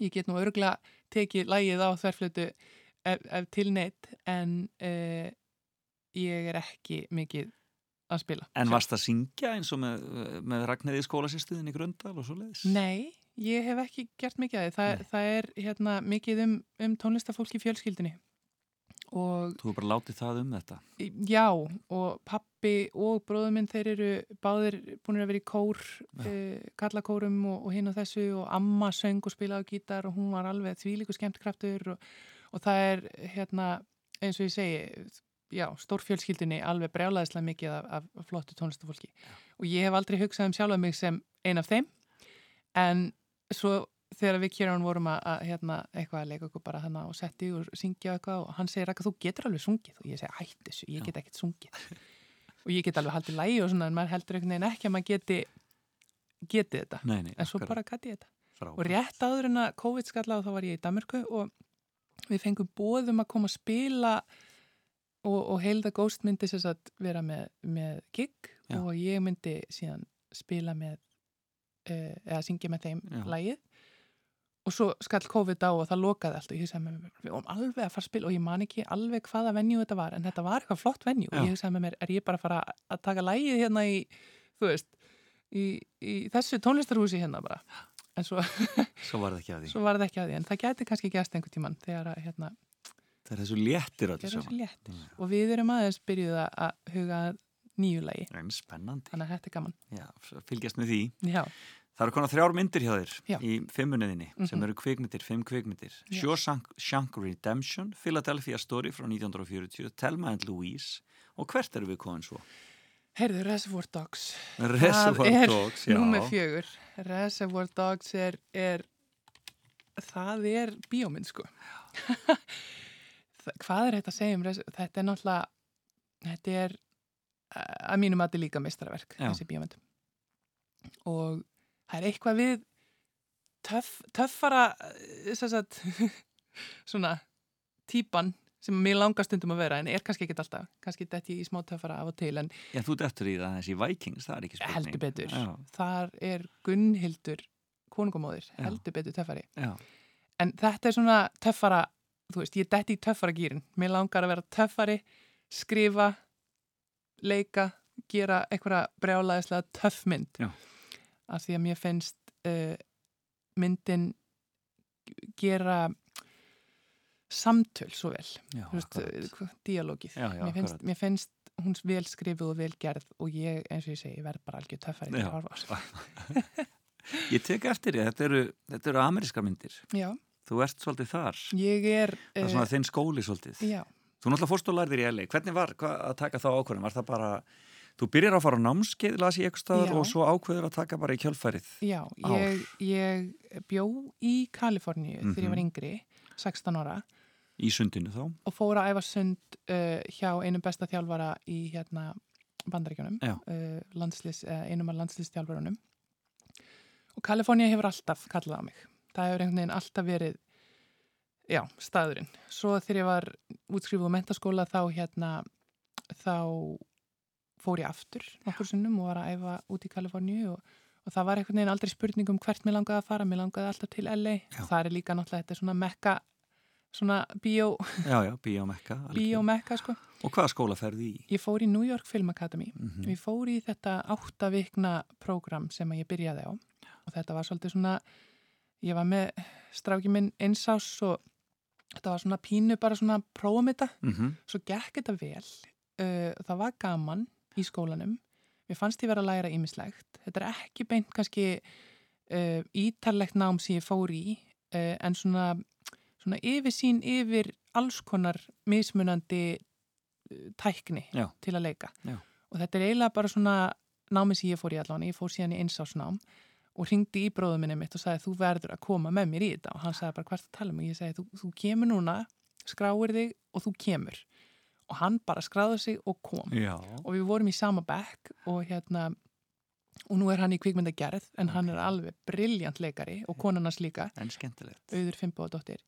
ég get nú örgulega tekið lægið á þverflötu ef, ef til neitt en uh, ég er ekki mikið að spila. En varst að syngja eins og með, með Ragnæði skólasýstuðin í Gröndal og svoleiðis? Nei, ég hef ekki gert mikið að. Það, það er hérna, mikið um, um tónlistafólk í fjölskyldinni og Þú hefur bara látið það um þetta. Já, og pappi og bróður minn þeir eru báðir búin að vera í kór, uh, kallakórum og, og hinn og þessu og amma söng og spilaði á gítar og hún var alveg þvílíku skemmtkraftur og, og það er hérna eins og ég segi, já, stórfjölskyldinni alveg brjálaðislega mikið af, af flottu tónlistafólki og ég hef aldrei hugsað um sjálfa mig sem ein af þeim. En svo þegar við kjörðan vorum að, að hérna, eitthvað að leika okkur bara hana og setti og syngja eitthvað og hann segir Raka þú getur alveg sungið og ég segi hætti þessu, ég get ekkert sungið. Og ég get alveg haldið lægi og svona en maður heldur einhvern veginn ekki að maður geti getið þetta, Nei, nei. en svo bara gæti ég þetta. Frábært. og rétt áður en að COVID skalla og þá var ég í Danmörku og við fengum bóðum að koma að spila og, og heilða Ghost myndi sér að vera með, með gig Já. og ég myndi síðan spila með uh, eða syngja með þeim Já. lægið og svo skall COVID á og það lokaði allt og ég hugsaði með mér, við vorum alveg að fara að spila og ég man ekki alveg hvaða venju þetta var en þetta var eitthvað flott venju og Já. ég hugsaði með mér, er ég bara að fara að taka lægið hérna í, þú veist í, í þessu tónlistarhúsi hérna bara en svo, svo var það ekki að því en það gæti kannski gæst einhver tíman þegar að hérna, Það er þessu léttir öllu Þeir eru svo saman. léttir. Og við erum aðeins byrjuð að- huga nýju lagi. En spennandi. Þannig að þetta er gaman. Já, fylgjast með því. Já, Það eru konar þrjár myndir hjá þér Já. í fimmuniðinni sem Mhm. eru kvikmyndir, fimm kvikmyndir. Shawshank Shank Redemption, Philadelphia Story frá 1940, Telma and Louise og hvert eru við komin svo? heyrðu Reservoir Dogs. Reservoir það er Dogs, já. númer fjögur. Reservoir Dogs er, er það er bíómynd sko. Hvað er þetta að segja um? Þetta er náttúrulega, þetta er að mínum að þetta er líka meistarverk, Já. þessi bíómynd. Og það er eitthvað við töff, töffara, eh, sagt, svona típan sem mér langar stundum að vera en er kannski ekkert alltaf, kannski detti ég í smá töffara af og til en Já, þú dettur í það þessi Vikings, það er ekki spurning. heldur betur Já, þar er Gunnhildur konungumóðir, heldur betur töffari en þetta er svona töffara þú veist, ég detti í töffara gýrin mér langar að vera töffari skrifa, leika gera einhverja brjálaðislega töffmynd af því að mér finnst uh, myndin gera samtöl svo vel. Já, veist, hvað- díalógið. Já, já, mér, finnst, mér finnst hún vel skrifuð og vel gerð og ég, eins og ég segi, ég verð bara algjör töffari ég. Ég tek eftir því, þetta eru, þetta eru ameríska myndir. Já, Þú ert svolítið þar. ég er Það er eh, svona þinn skóli svolítið. Já, Þú náttúrulega fórst og lærðir í LA. Hvernig var að taka þá ákvörðum? Var það bara, þú byrjar að fara á námskeið, las ég eitthvað staðar og svo ákveður að taka bara í kjölfærið. já ég, ég bjó í Kaliforníu þegar ég var Mhm. yngri, 16 ára Í sundinu þá. og fór að æfa sund uh, hjá einum besta þjálfara í hérna bandaríkjunum Já. uh, landslis, uh, einum af landslistjálfarunum og Kalifornía hefur alltaf kallað á mig það hefur einhvern veginn alltaf verið já, staðurinn. Svo þegar ég var útskrifuð á mentaskóla þá hérna þá fór ég aftur nokkur sinnum og var að æfa út í Kaliforníu og, og það var einhvern veginn aldrei spurning um hvert mér langaði að fara, mér langaði alltaf til LA Já. það er líka náttúrulega, þetta svona mekka svona bíó, Já, já, bíómekka. bíómekka sko. Og hvaða skóla ferði í? Ég fór í New York Film Academy. Mm og ég fór í þetta átta vikna prógram sem ég byrjaði á. Og þetta var svolítið svona ég var með stráki minn einsás og þetta var svona pínu bara svona prófum þetta, Mm svo gekk þetta vel. Uh, það var gaman í skólanum. Mér fannst ég vera að læra ímislegt þetta er ekki beint kannski uh, ítarlegt nám sem ég fór í uh, en svona, svona yfirsýn yfir alls konar mismunandi tækni Já. til að leika. Já. og þetta er eiginlega bara svona námi sem ég fór í allan, ég fór síðan í einsásnám og ringdi í bróðum minni mitt og sagði þú verður að koma með mér í þetta. Og hann sagði bara hvert að tala um? Og ég segi þú, þú kemur núna, skráir þig og þú kemur. Og hann bara skráði sig og kom. Já. og við vorum í sama bekk og hérna og nú er hann í kvikmyndagerð en hann er alveg brilljant leikari og konarnas líka. En skemmtilegt. auður Fimboðadóttir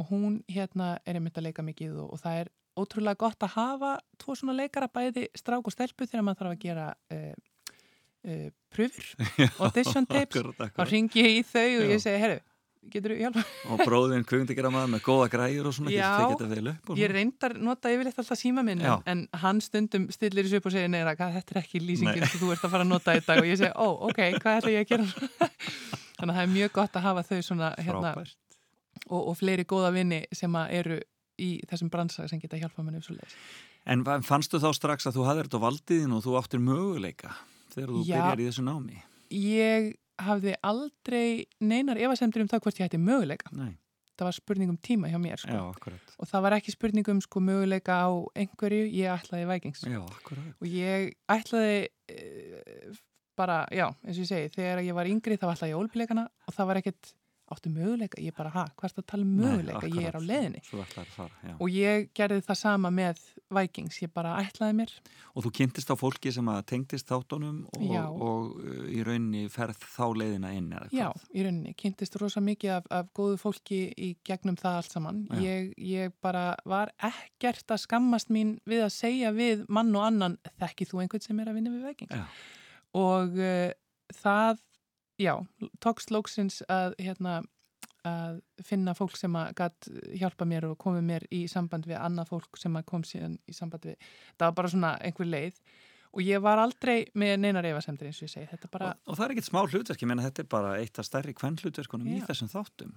og hún hérna er einmitt að leika mikið og, og það er ótrúlega gott að hafa tvo svona leikara bæði strák og stelpu þegar maður þarf að gera uh, uh, pröfur audition tapes, þá ringi ég í þau og Já. ég segi, herru, getur þú hjálpa? Og bróðin kvöngdegera maður með góða græjur og svona, Já. upp. og Ég reyndar nota yfirleitt alltaf síma minn Já. en, en hann stundum stillir þessu upp og segir neira, þetta er ekki lýsingin sem þú ert að fara að nota í dag og ég segi, ó, ok, hvað ætla ég að gera? Þannig að það er mjög gott að hafa þau svona hérna, og, og fleiri góða vinni sem eru í þessum bransa sem geta svo leiðis. En fannstu þá strax að þú hafðir þetta valdiðin og þú áttir möguleika þegar þú Já. byrjar í þessu námi? Ég hafði aldrei neinar efasemdur um það hvort ég hætti möguleika. Nei, Það var spurning um tíma hjá mér, sko. já, akkurat. Og það var ekki spurning um sko möguleika á einhverju, ég ætlaði Vikings. Já, akkurat. Og ég ætlaði e, bara, já, eins og ég segi, þegar ég var yngri þá ætlaði ég ólpileikana og það var ekkert áttu möguleika, ég bara, er það að tala um möguleika, ég er á að fara. Og ég gerði það sama með Vikings, ég bara ætlaði mér Og þú kynntist á fólki sem að tengdist þáttunum og, og uh, í rauninni ferð þá leiðina inn eða Já, í rauninni, kynntist rosa mikið af, af góðu fólki í gegnum það allt saman. Ég, ég bara var ekkert að skammast mín við að segja við mann og annan, þekki þú einhvern sem er að vinna við Vikings? Já. Og uh, það, já, tókst lóksins að, hérna, að finna fólk sem að gatt hjálpa mér og komið mér í samband við annað fólk sem að kom síðan í samband við, það var bara svona einhver leið og ég var aldrei með neinar efasemdir eins og ég segi, þetta bara Og, og það er ekkert smá hlutverk, ég meina þetta er bara eitt af stærri kvennhlutverkunum í Já. þessum þáttum.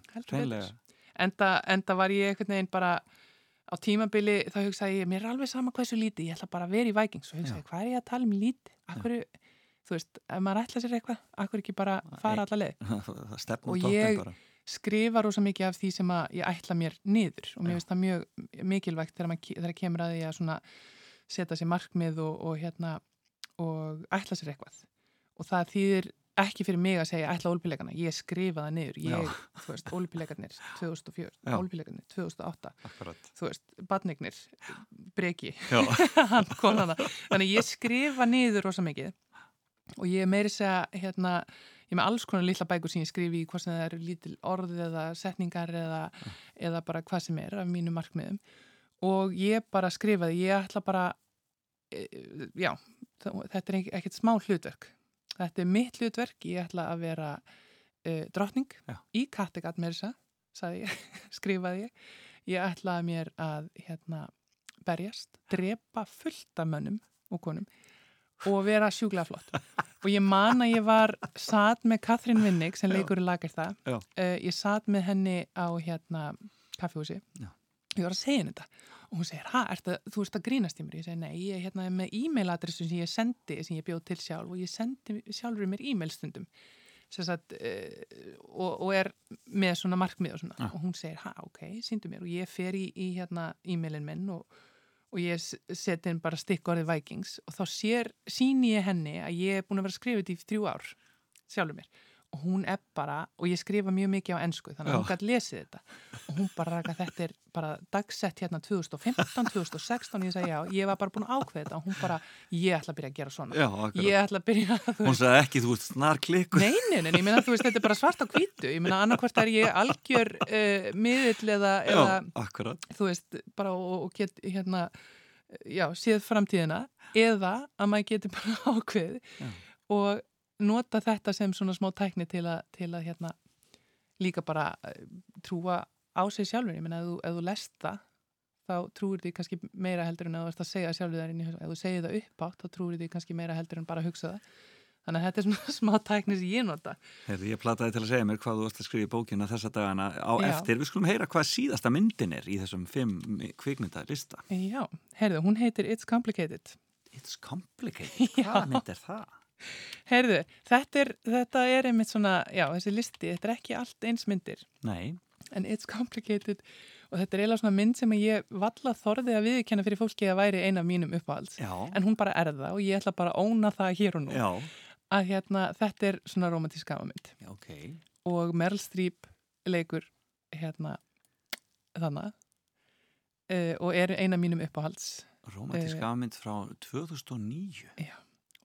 Enda, enda var ég einhvern veginn bara á tímabili þá hugsaði ég, mér er alveg sama hversu lítið, ég ætla bara að vera í Vikings og hugsaði, Já. hvað er ég að tala um lítið? Akkur, þú veist, ef maður ætla sér eitthvað, akkur ekki bara fara alla leið? Og ég- bara. skrifa rosa mikið af því sem ég ætla mér niður og mér finnst það mjög mikilvægt þegar, maður, þegar kemur að því að setja sér markmið og, og hérna og ætla sér eitthvað. Og það þýðir ekki fyrir mig að segja ætla ólpileikana, ég skrifa það niður. Ég, þú veist, ólpileikarnir 2004, Já. ólpileikarnir 2008 Akkurat. Þú veist, badnignir breki, hann konana þannig ég skrifa niður rosa mikið og ég meiri segja hérna, ég með alls konar litla bækur sem ég skrifi í hvað sem það eru lítil orð eða setningar eða, eða bara hvað sem er af mínu markmiðum. Og ég bara skrifaði, ég ætla bara e, já, þetta er ekkert smá hlutverk. Þetta er mitt hlutverk, ég ætla að vera e, drottning Já. í Kattegat með þess að, ég, skrifaði ég. Ég ætlaði mér að hérna berjast, drepa fullt af mönnum og konum og vera sjúklega flott. Og ég man að ég var satt með Katrín Vinnig sem leikur í lagar það uh, ég satt með henni á hérna kaffihúsi. Já. ég var að segja henni þetta. Og hún segir, ertu, þú ert að grínast í mér? Ég segi, nei, ég er hérna með e-mailadressu sem ég sendi, sem ég bjóð til sjálf og ég sendi sjálfur mér e-mail stundum. Sem sagt, uh, og, og er með svona markmið og svona. Já. og hún segir, ha, ok, síndu mér. Og ég fer í, í hérna e-mailin minn og, og ég seti inn bara stikk orðið Vikings og þá sér, síni ég henni að ég er búin að vera þetta í þrjú ár sjálfur mér og hún er bara, og ég skrifa mjög mikið á ennsku þannig að Já. hún gæti lesið þetta. Og hún bara þetta er bara dagsett hérna 2015, 2016 og ég segi já, ég var bara búin að ákveða þetta. Og hún bara, ég ætla að byrja að gera svona. Já, akkurat. Ég ætla að byrja að Hún sagði ekki, þú ert snar klikku Nei, nei, nei, ég meina þú veist, þetta er bara svart á hvítu. Ég meina annarkvort er ég algjör uh, miðill eða, eða Já, akkurat. þú veist, bara og, og get hérna, já, séð framtíðina eða að maður geti bara ákveð Já. og nota þetta sem svona smá tækni til að, til að hérna líka bara eh, trúa á sig sjálfur, ég meina ef ef þú lest það þá trúir því kannski meira heldur en að þú ert að segja sjálfur þar inn í ef þú segir það upp átt, þá trúir því kannski meira heldur en bara að hugsa það þannig að þetta er svona smá tækni sem ég nota Heyrðu, ég plataði til að segja mér hvað þú varst að skrifa í bókina þessa dagana á Já. eftir. Við skulum heyra hvað síðasta myndin er í þessum fimm kvikmynda lista. Já, heyrðu, hún heitir It's Complicated It's complicated. Hvað mynd er það? Heyrðu, þetta er, þetta er einmitt svona, já, þessi listi, þetta er ekki allt eins myndir, Nei, en it's complicated og þetta er eiginlega svona mynd sem ég valla þorði að viðkenna fyrir fólki að væri eina af mínum uppáhalds. já, En hún bara er það og ég ætla bara að óna það hér og nú já, að hérna, þetta er svona romantísk gafamynd já, ok. og Meryl Streep leikur hérna þannig uh, og er eina af mínum uppáhalds Romantísk Eh. afmynd frá 2009.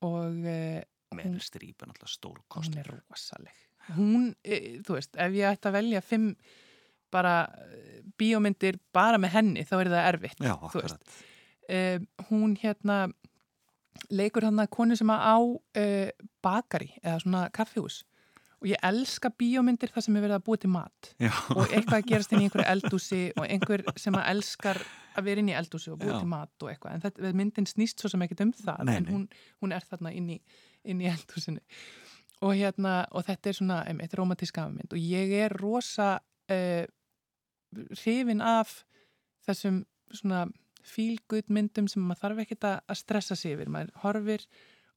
og uh, Meryl Streep er náttúrulega stór hún kostur. er rosaleg. Hún, e, þú veist, ef ég ætti að velja fimm bara e, bíómyndir bara með henni, þá er það erfitt Já, e, hún hérna leikur hann að konu sem að á bakari eða svona kaffihús. Og ég elska bíómyndir þar sem er verið að búa til mat. Já, og eitthvað að gerast inn í einhverju eldúsi og einhver sem að elskar að vera inn í eldúsi og Já. til mat og eitthvað en þetta, myndin snýst svo sem ekkert um það Nei, en hún, hún er þarna inn í, inn í eldúsinu og hérna og þetta er svona um, eitt romantísk afmynd og ég er rosa uh, hrifin af þessum svona feel-good myndum sem maður þarf ekkert að stressa sig yfir, maður horfir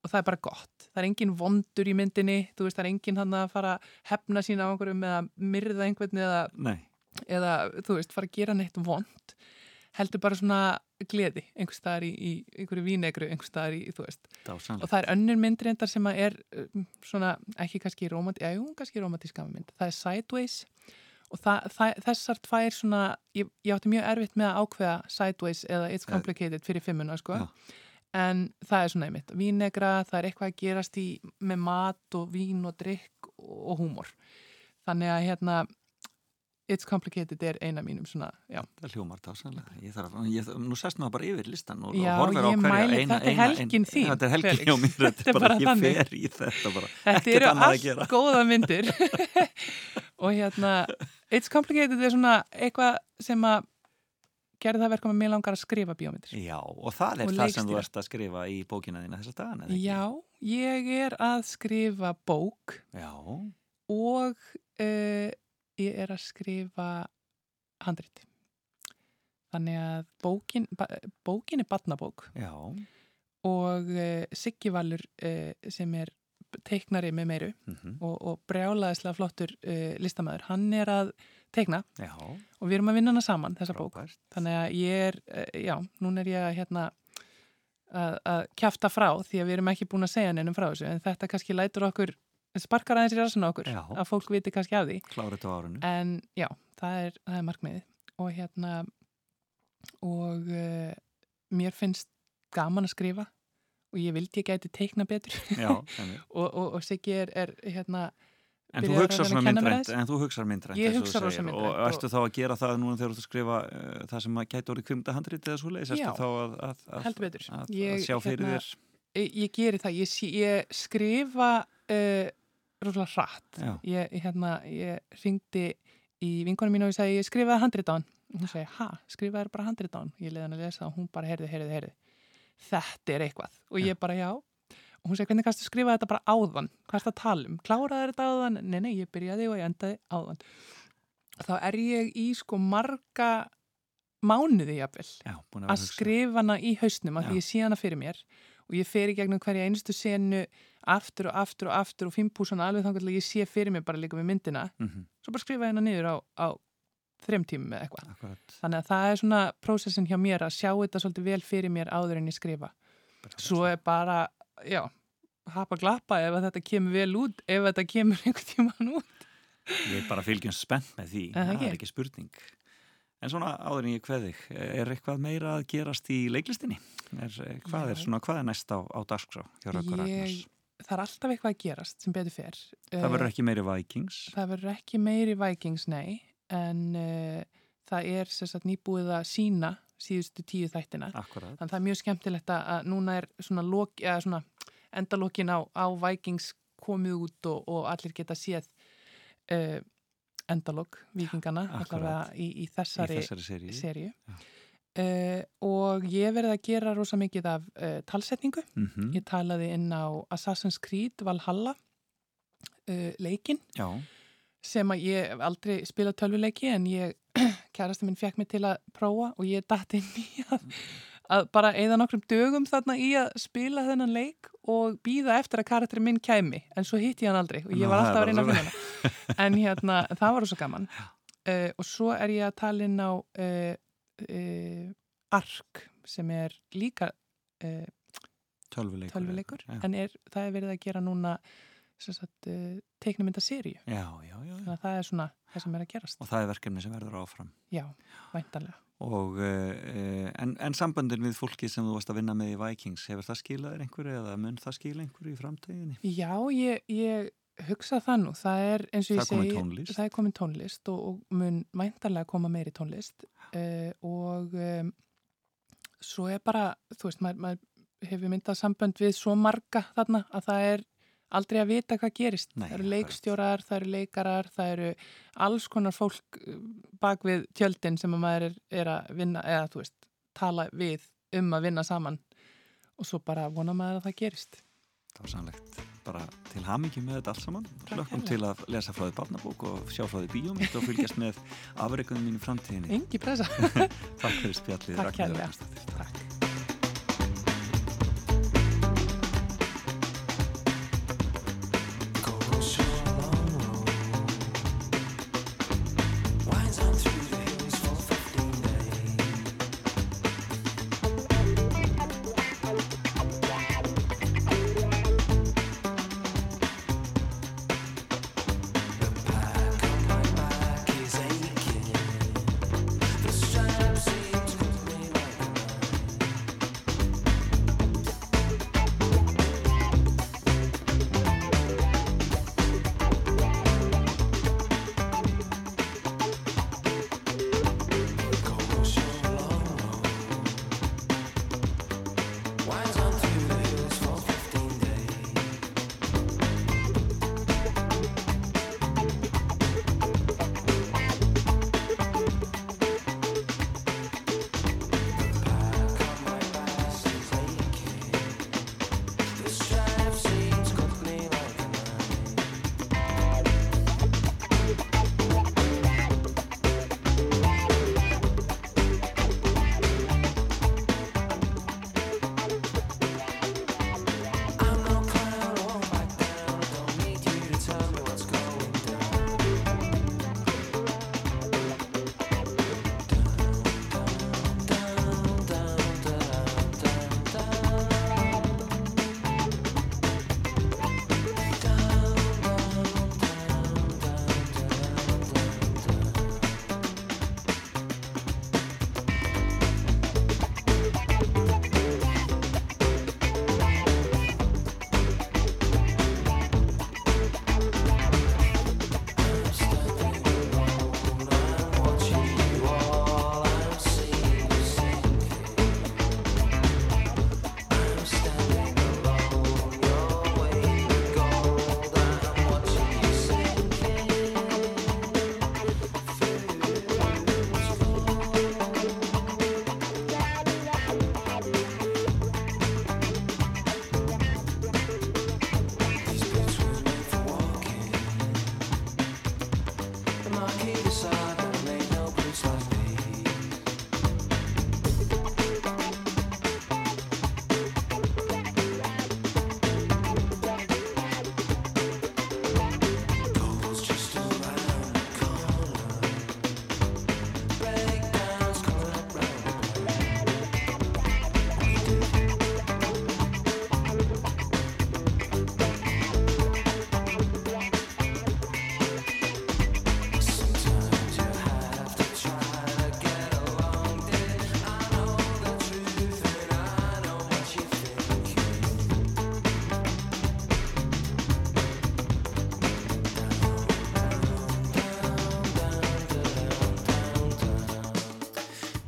og það er bara gott, það er engin vondur í myndinni, þú veist, það er engin hann að fara hefna sína á einhverjum eða myrða einhvern eða, eða þú veist, fara að gera neitt vond heldur bara svona gleði einhvers staðar í, í einhverju vínegru einhvers staðar í, þú veist, og dásanlega. það er önnur myndrindar sem er um, svona, ekki kannski romantísk, já, kannski romantísk mynd, það er Sideways og það, það, þessar tvær svona, ég, ég átti mjög erfitt með að ákveða Sideways eða It's Eh, Complicated fyrir fimmuna, sko. Já. en það er svona einmitt, vínegra það er eitthvað að gerast í með mat og vín og drikk og húmor. Þannig að hérna It's Complicated er eina mínum svona, já, Það hljómar dásanlega. Ég þarf, ég, nú sest maður bara yfir listan og, Já, og horfir á hverja eina, þetta eina, helgin þín, Þetta er helgin hjá mér, þetta er bara, ég fer í þetta bara. Þetta Ekkert eru annað að allt gera. góða myndir og hérna It's Complicated er svona eitthvað sem að gerði það verkum að mér langar að skrifa bíómyndir. Já, og það er Og það sem þú leikstýra. ert að skrifa í bókina þína þessa dagana, eða ekki? Já, ég er að skrifa bók Já, og uh, ég er að skrifa handrit þannig að bókin, bókin er badnabók Já, og uh, Siggi Valur uh, sem er teiknari með meiru mhm, og, og brjálaðislega flottur uh, listamæður, hann er að teikna. Já, og við erum að vinna hana saman þessa bók. Frábært. þannig að ég er, já, núna er ég að hérna að, að kjafta frá því að við erum ekki búin að segja neinum frá þessu en þetta kannski lætur okkur sparkar aðeins í rassin okkur Já. að fólk viti kannski af því þetta á árinu. en já, það er, það er markmiðið og hérna og uh, mér finnst gaman að skrifa og ég vildi ég gæti teikna betur Já, og, og, og Siggi er, er hérna En þú að reyna svona að myndrænt, en þú hugsar myndrænt Ég eins og hugsa þú rosa myndrænt Og ertu þá að gera það núna þegar þú ert að skrifa uh, það sem að gæti orðið kvimta handrið eða svo leiðis, Já. ertu þá að, að, að, að, að sjá fyrir hérna, þér? ég, ég geri það, ég, ég skrifa uh, rosalega hratt. Ég, hérna, ég ringdi í vinkonum mínu og ég sagði, ég skrifaði handrit á hann. Og hún segi, ha, skrifaði bara handrit á hann? Ég leiði hann að lesa og hún bara, heyrði, heyrði, heyrði þetta er eitthvað. Og ég bara, já. Og hún segi, hvernig kannstu skrifa þetta bara áðan? Hvað er þetta að tala um, kláraði þetta áðan? Nei, nei, ég byrjaði og ég endaði áðan. Þá er ég í sko marga mánuði jafnvel Já, að hugsa. skrifa hana í hausnum að Já. því ég sé hana fyrir mér og ég fer í gegnum hverja einustu senu aftur og aftur og aftur og fimpúsana alveg þannig að ég sé fyrir mér bara líka með myndina. Mhm, svo bara skrifa hana niður á, á þrem tímum eða eitthvað. Þannig að það er svona prósessin hjá mér að sjá þetta svolítið vel fyrir mér áður en ég skrifa. Svo er bara, já hapa glappa ef þetta kemur vel út ef þetta kemur einhvern tíman út. Ég er bara fylgjum spennt með því, það það er ekki spurning. En svona áður en ég kveði, er eitthvað meira að gerast í leiklistinni? Er, hvað, er, svona, hvað er næst á, á dagskrá hjá Röggur Ragnars? það er alltaf eitthvað að gerast sem betur fer Það verður ekki meiri Vikings? Það verður ekki meiri Vikings, nei, en uh, það er sagt nýbúið að sína síðustu tíu þættina. Akkurat. Þannig að það er mjög skemmtilegt að- að núna er svona, lok, eða svona endalokin á, á Vikings komið út og, og allir geta séð uh, endalok vikingana í, í þessari, þessari. Já. Uh, og ég verði að gera rosa mikið af uh, talsetningu. Mm Ég talaði inn á Assassin's Creed Valhalla uh, leikinn Já, sem að ég aldrei spilað tölvuleiki en ég, kærasti minn fekk mig til að prófa og ég datt inn í að, að bara eða nokkrum dögum þarna í að spila þennan leik og býða eftir að karakterin minn kæmi en svo hitti ég hann aldrei og ég var alltaf að reyna að finna hana en hérna, það var svo gaman uh, og svo er ég að tala inn á uh, uh, Ark sem er líka tölvuleikur. en er, það er verið að gera núna sem sagt, teiknumynda seríu Já, já, já, já. þannig að það er svona það sem er að gerast Og það er verkefni sem verður áfram. Já, væntanlega. Og, uh, en, en samböndin við fólki sem þú varst að vinna með í Vikings, hefur það skilað þér einhverju eða mun það skila einhverju í framtíðinni? Já, ég, ég hugsa það nú. Það er eins og ég Það komin segi, það er komin tónlist og, og mun væntanlega koma meiri tónlist uh, og um, svo er bara, þú veist, maður, maður hefur myndað sambönd við svo marga þarna að það er aldrei að vita hvað gerist. Nei, það eru leikstjórar, það eru leikarar, það eru alls konar fólk uh, bak við tjöldin sem að maður er, er að vinna, eða þú veist, tala við um að vinna saman og svo bara vona maður að það gerist. Það var sannlegt bara til hamingi með þetta allt saman. Hlökkum til að lesa frá því barnabók og sjá frá því bíómynd og fylgjast með afreikunum mín í framtíðinni. Engi pressa. Takk fyrir spjallið. Takk.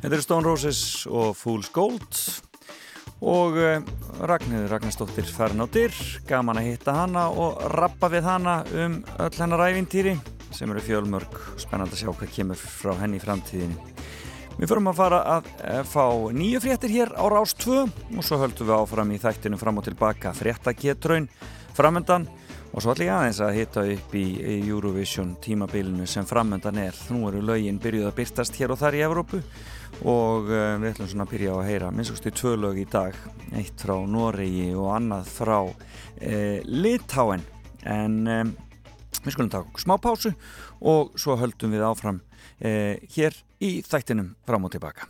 Þetta eru Stone Roses og Fool's Gold og uh, Ragnhildur Ragnarsdóttir farin á dyr, gaman að hitta hana og rappa við hana um öll hennar ævintýri sem eru fjölmörg spennand að sjá hvað kemur frá henni í framtíðinni. Við förum að fara að uh, fá nýju fréttir hér á Rás 2 og svo höldum við áfram í þættinu fram og tilbaka fréttagetraun framöndan og svo ég aðeins að hitta upp í Eurovision tímabilinu sem framöndan er. Nú eru lögin byrjuð að byrtast hér og þar í Evrópu og uh, við ætlum svona að byrja á að heyra minnstusti tvö lög í dag. Eitt frá Noregi og annað frá uh, Litáen en um, við skulum taka smá pásu og svo höldum við áfram uh, hér í þættinum fram og tilbaka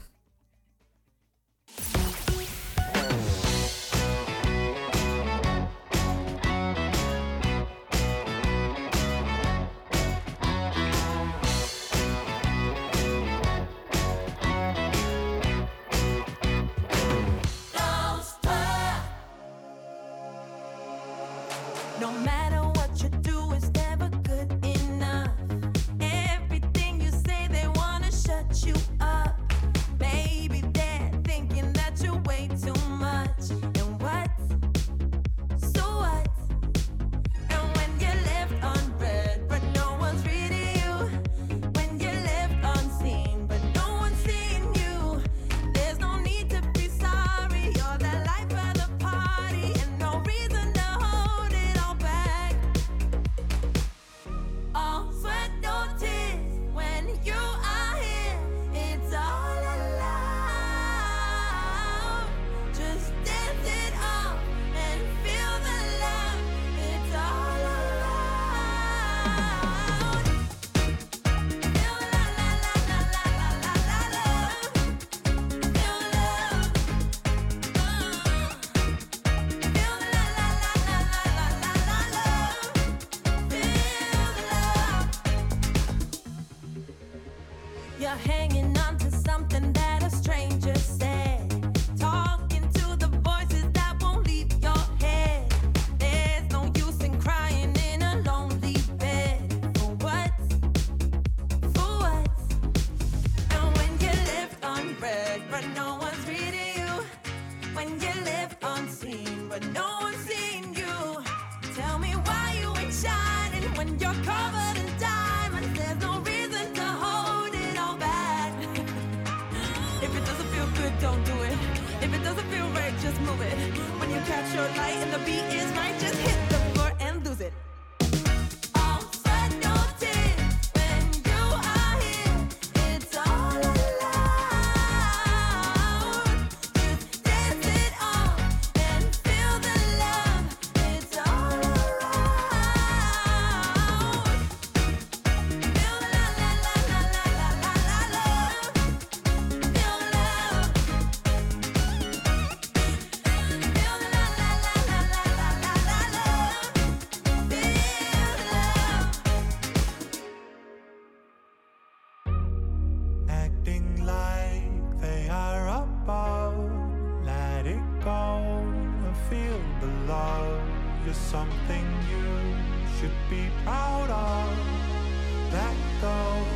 You're something you should be proud of. Let go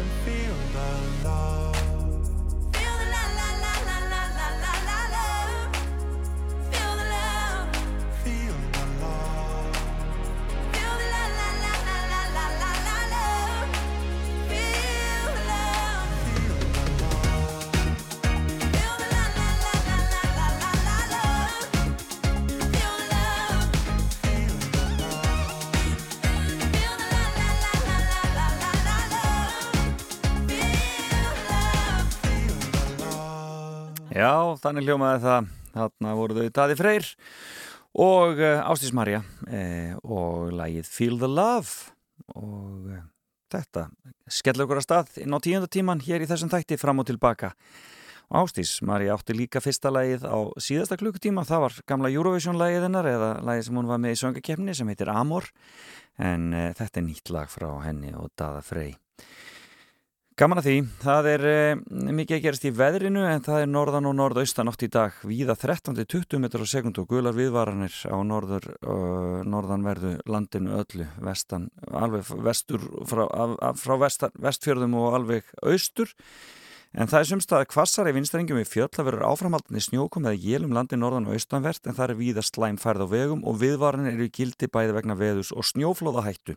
and feel the love. Þannig hljómaði það. Þarna voru þau Daði Freyr og uh, Ástís Marja uh, og lagið Feel the Love. Og uh, þetta skella okkur að stað inn á tíundatíman hér í þessum þætti fram og tilbaka. Ástís Marja átti líka fyrsta lagið á síðasta klukkutíma. Það var gamla Eurovision lagið hennar eða lagið sem hún var með í söngakefni sem heitir Amor. En uh, þetta er nýtt lag frá henni og Daða Frey Gaman að því, það er uh, mikið að gerast í veðrinu en það er norðan og norðaustan átt í dag. Víða 13-20 metrar á sekund og gular viðvaranir á norður, uh, norðanverðu landinu öllu vestan, alveg vestur frá, af, frá vestan, vestfjörðum og alveg austur. En það er sumstaðar kvassar í vinstrengjum við fjöll að verður áframhaldinni snjókum eða jélum landi norðan og austanvert en það er víða slæm færð á vegum og viðvarin eru í gildi bæði vegna veðus og snjóflóða hættu.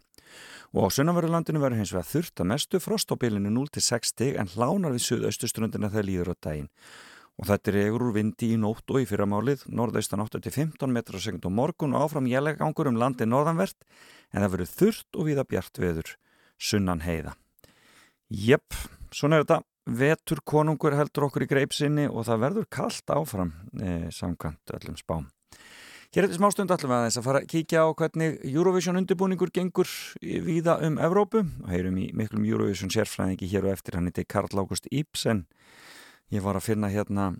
Og á sunnanverðurlandinu verður hins vegar þurft að mestu frost á bylinu 0-6 stig en hlánar við suðaustustrundina þegar líður á daginn. Og þetta er egur úr vindi í nótt og í fyrramálið, norðaustan 8-15 metrar á sekund og morgun og áfram jælegangur um landi norðanvert en það verður þurft og viða bjart veður sunnan heiða. Jepp, svona er þetta. Vetur konungur heldur okkur í greipsinni og það verður kallt áfram e, samkvæmt öllum spám. Hér eftir smástund ætlum við aðeins að fara að kíkja á hvernig Eurovision undirbúningur gengur víða um Evrópu. Og heyrum í miklum Eurovision sérfræðingi hér og eftir. Hann heiti Karl Ágúst Ibsen. Ég var að finna hérna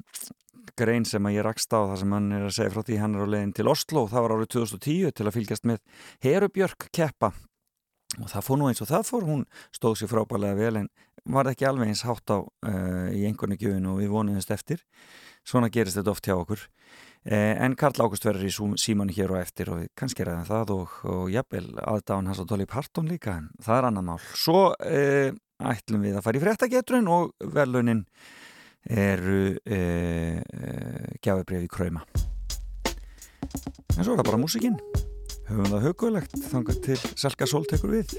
grein sem að ég rakst á það sem hann er að segja frá því hann er á leiðin til Oslo. Og það var árið 2010 til að fylgjast með Herubjörg keppa. Og það fór nú eins og það fór, hún stóð sér frábælega vel en var ekki alveg eins hátt á uh, í einhvernig gjöfinu og við vonuðumst eftir. Svona gerist þetta oft hjá okkur en Karl Ágúst verður í síman hér og eftir og kannski er það og, og jafnvel aðdáðan hans og Dolly Parton líka en það er annan mál. Svo uh, ætlum við að fara í fréttagetrun og velunin eru gjafibref í kræma en svo er það bara músikinn höfum það hugulegt þangar til Selga Sól tekur við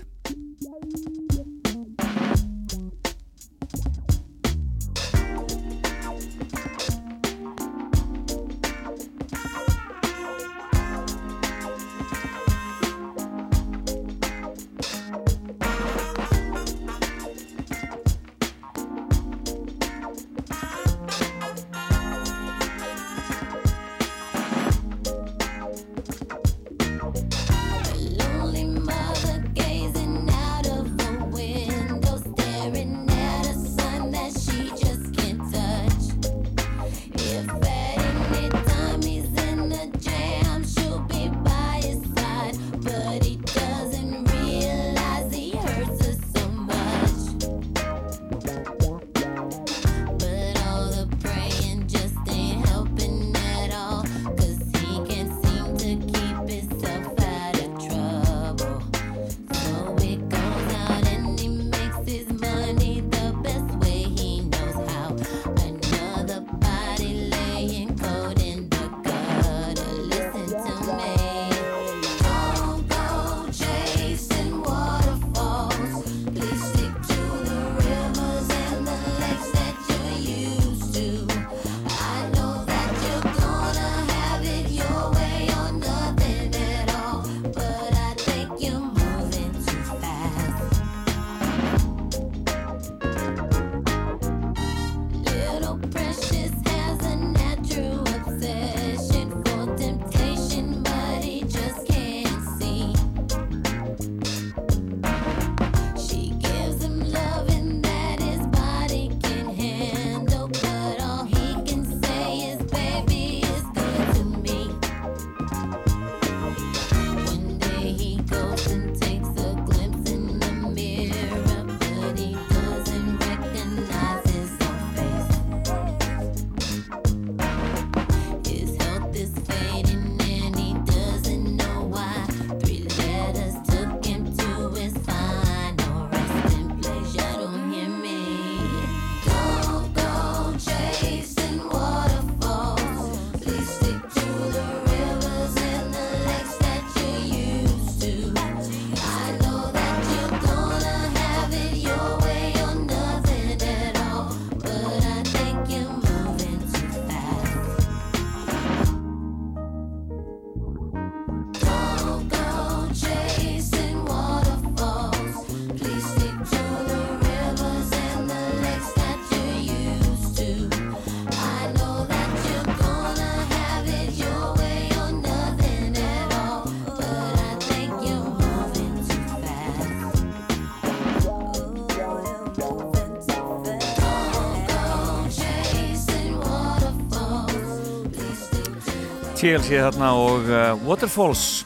TLC þarna og uh, Waterfalls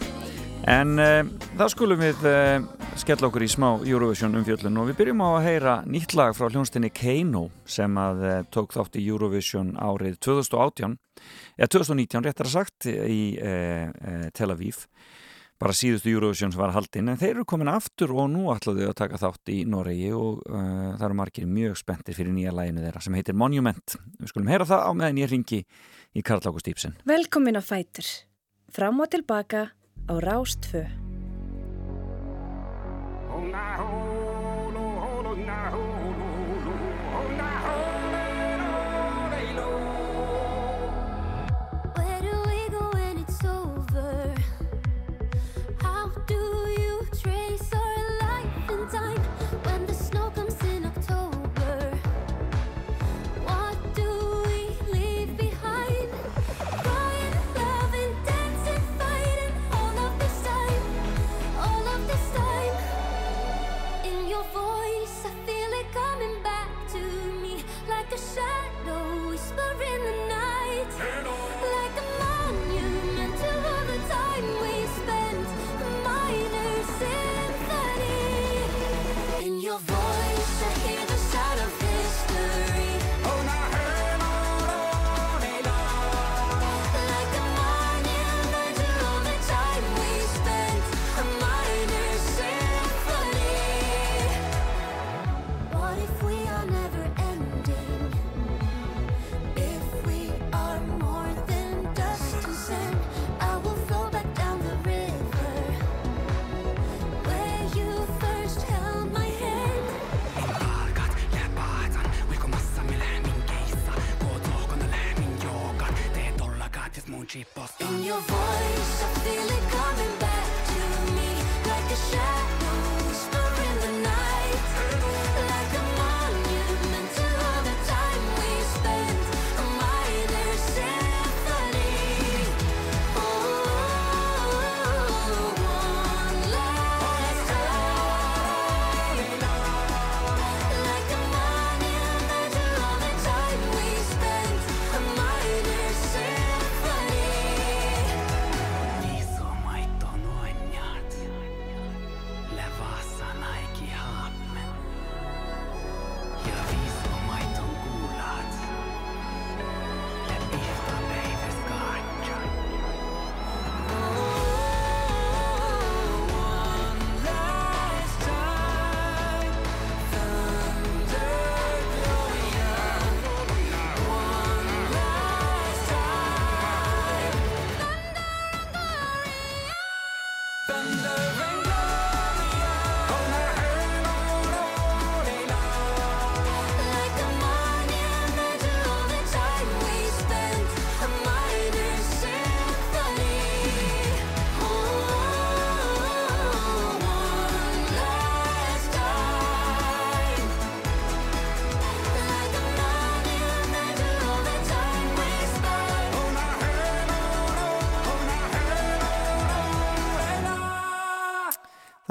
en uh, það skulum við uh, skella okkur í smá Eurovision umfjöllun og við byrjum á að heyra nýtt lag frá hljónstinni Keino sem að uh, tók þátt í Eurovision árið 2018 eða 2019 réttar að sagt í uh, uh, Tel Aviv bara síðustu Eurovision sem var haldinn en þeir eru komin aftur og nú ætlaðu að taka þátt í Noregi og uh, það eru margir mjög spenntir fyrir nýja læginu þeirra sem heitir Monument. Við skulum heyra það á meðan ég ringi í Karl Ágúst Íbsen. Velkomin á Fætur. Fram og tilbaka á Rás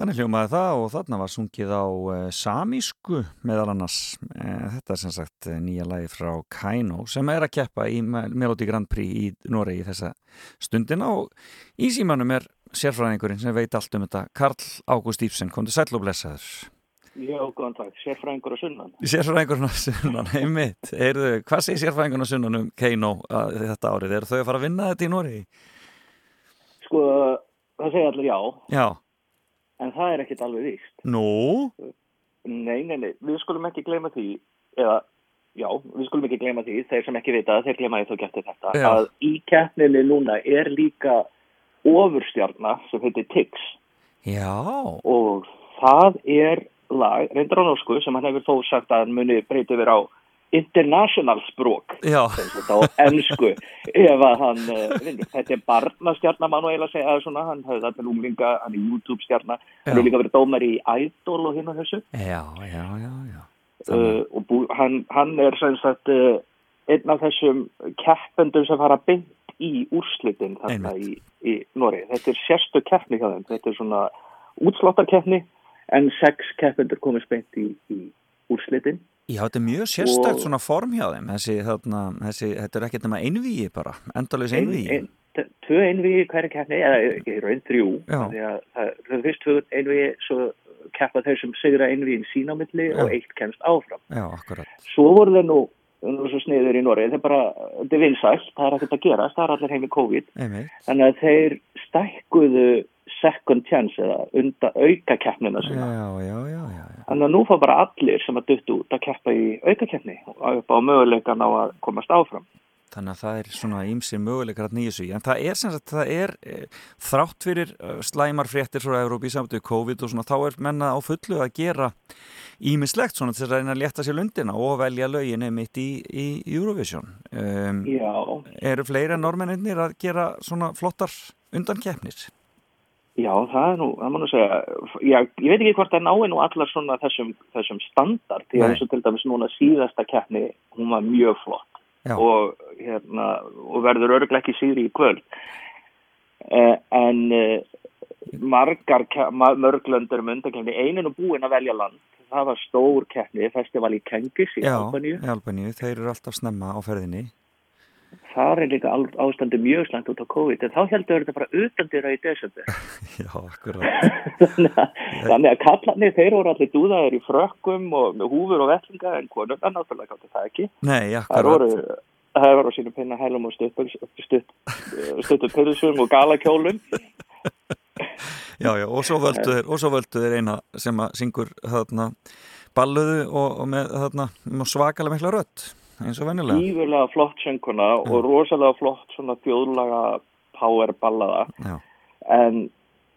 Þannig hljómaði það og þarna var sungið á uh, samísku meðal annars. Uh, þetta er sem sagt eh, nýja lagi frá Kaino sem er að keppa í Me- Melody Grand Prix í Noregi þessa stundina og í símanum er sérfræðingurinn sem veit allt um þetta Karl Ágúst Íbsen, kom til sæll og blessaður. Já, góðan dag, sérfræðingur á sunnan. Sérfræðingurinn á sunnan, einmitt. Heyrðu, hvað segir sérfræðingurinn á sunnan um Kaino þetta árið? Er þau að fara að vinna þetta í Noregi? Sko, það segja allir já, Já. En það er ekkit alveg víst. Nú? Nei, nei, nei, við skulum ekki gleyma því, eða, já, við skulum ekki gleyma því, þeir sem ekki vita, þeir gleyma því þá getur þetta, Já. að í keppninni núna er líka ofurstjarna sem heitir Tix Já. og það er lag, reyndar á norsku, sem hann hefur þó sagt að hann muni breyti yfir á international sprók á ennsku ef að hann uh. Þetta er barnastjarnar mann og eiginlega segja það svona, hann hefði þetta lúmlinga, hann er YouTube-stjarnar, hann Já. hefur líka verið dómar í Idol og hinn og þessu Já, já, já, já. uh, og bú, hann, hann er sagt uh, einn af þessum keppendum sem fara beint í úrslitin þarna í, í Nóri. Þetta er sérstu keppni hjá þeim, þetta er svona útsláttarkeppni en sex keppendur komist beint í, í úrslitin. Já, þetta er mjög sérstakt Og- svona form hjá þeim, þessi, þarna, þessi, þetta er ekkert nema einvíi bara, endalus einvíi. ein, t- tvö einvíi hverju keppni, eða ekki raun þrjú, því að það það er fyrst tvö einvíi, svo keppa þeir sem sigra einvíin sín á milli Já. og eitt kemst áfram. Já, akkurat. Svo voru þeir nú, nú svo sniður í Noregi, þeir bara, þetta er vinsælt, það er ekkert að gerast, það er allir heim í COVID, Einmitt. þannig að þeir stækkuðu second chance eða unda auka keppnina Já, sína. já, já, já, já. Þannig að nú fá bara allir sem að duttu út að keppa í auka keppni og upp á möguleikan á að komast áfram. Þannig að það er svona ímsir möguleikar að nýja sig. En það er sem sagt, það er e, þrátt fyrir e, slæmar fréttir frá Európi samtöku COVID og svona, þá er menna á fullu að gera ímislegt svona til að reyna að létta sér lundina og velja löginni mitt í, í Eurovision. Um, Já, eru fleiri en normennir að gera svona flottar undankeppnir? Já, það er nú, það má nú segja, já, ég veit ekki hvort það nái nú allar svona þessum, þessum standard, því að og til dæmis núna síðasta keppni, hún var mjög flott. Já. og, hérna, og verður örglega ekki síðri í kvöld eh, en eh, margar mörglöndur um undakefni einin og búin að velja land það var stór keppni, festival í Kengis í Já, Albaníu, í Albaníu, þeir eru alltaf snemma á ferðinni. Þar er líka ástandi mjög slæmt út á COVID en þá heldur þetta bara utandira í desember Já, akkurat. þannig að, kallarnir þeir voru allir dúðaðir í frökkum og húfur og vellinga en konurna náttúrulega gáttu það ekki Nei, Það akkurat. það voru sínum pinna hælum og stuttum stutt, stuttum pilsum og galakjólum. Já, já, og svo völdu þeir, eina sem að syngur þarna balluðu og, og með þarna með svakalega mikla rödd, eins og venjulega. Ífurlega flott sönguna og rosalega flott svona þjóðlaga power ballaða. Já, En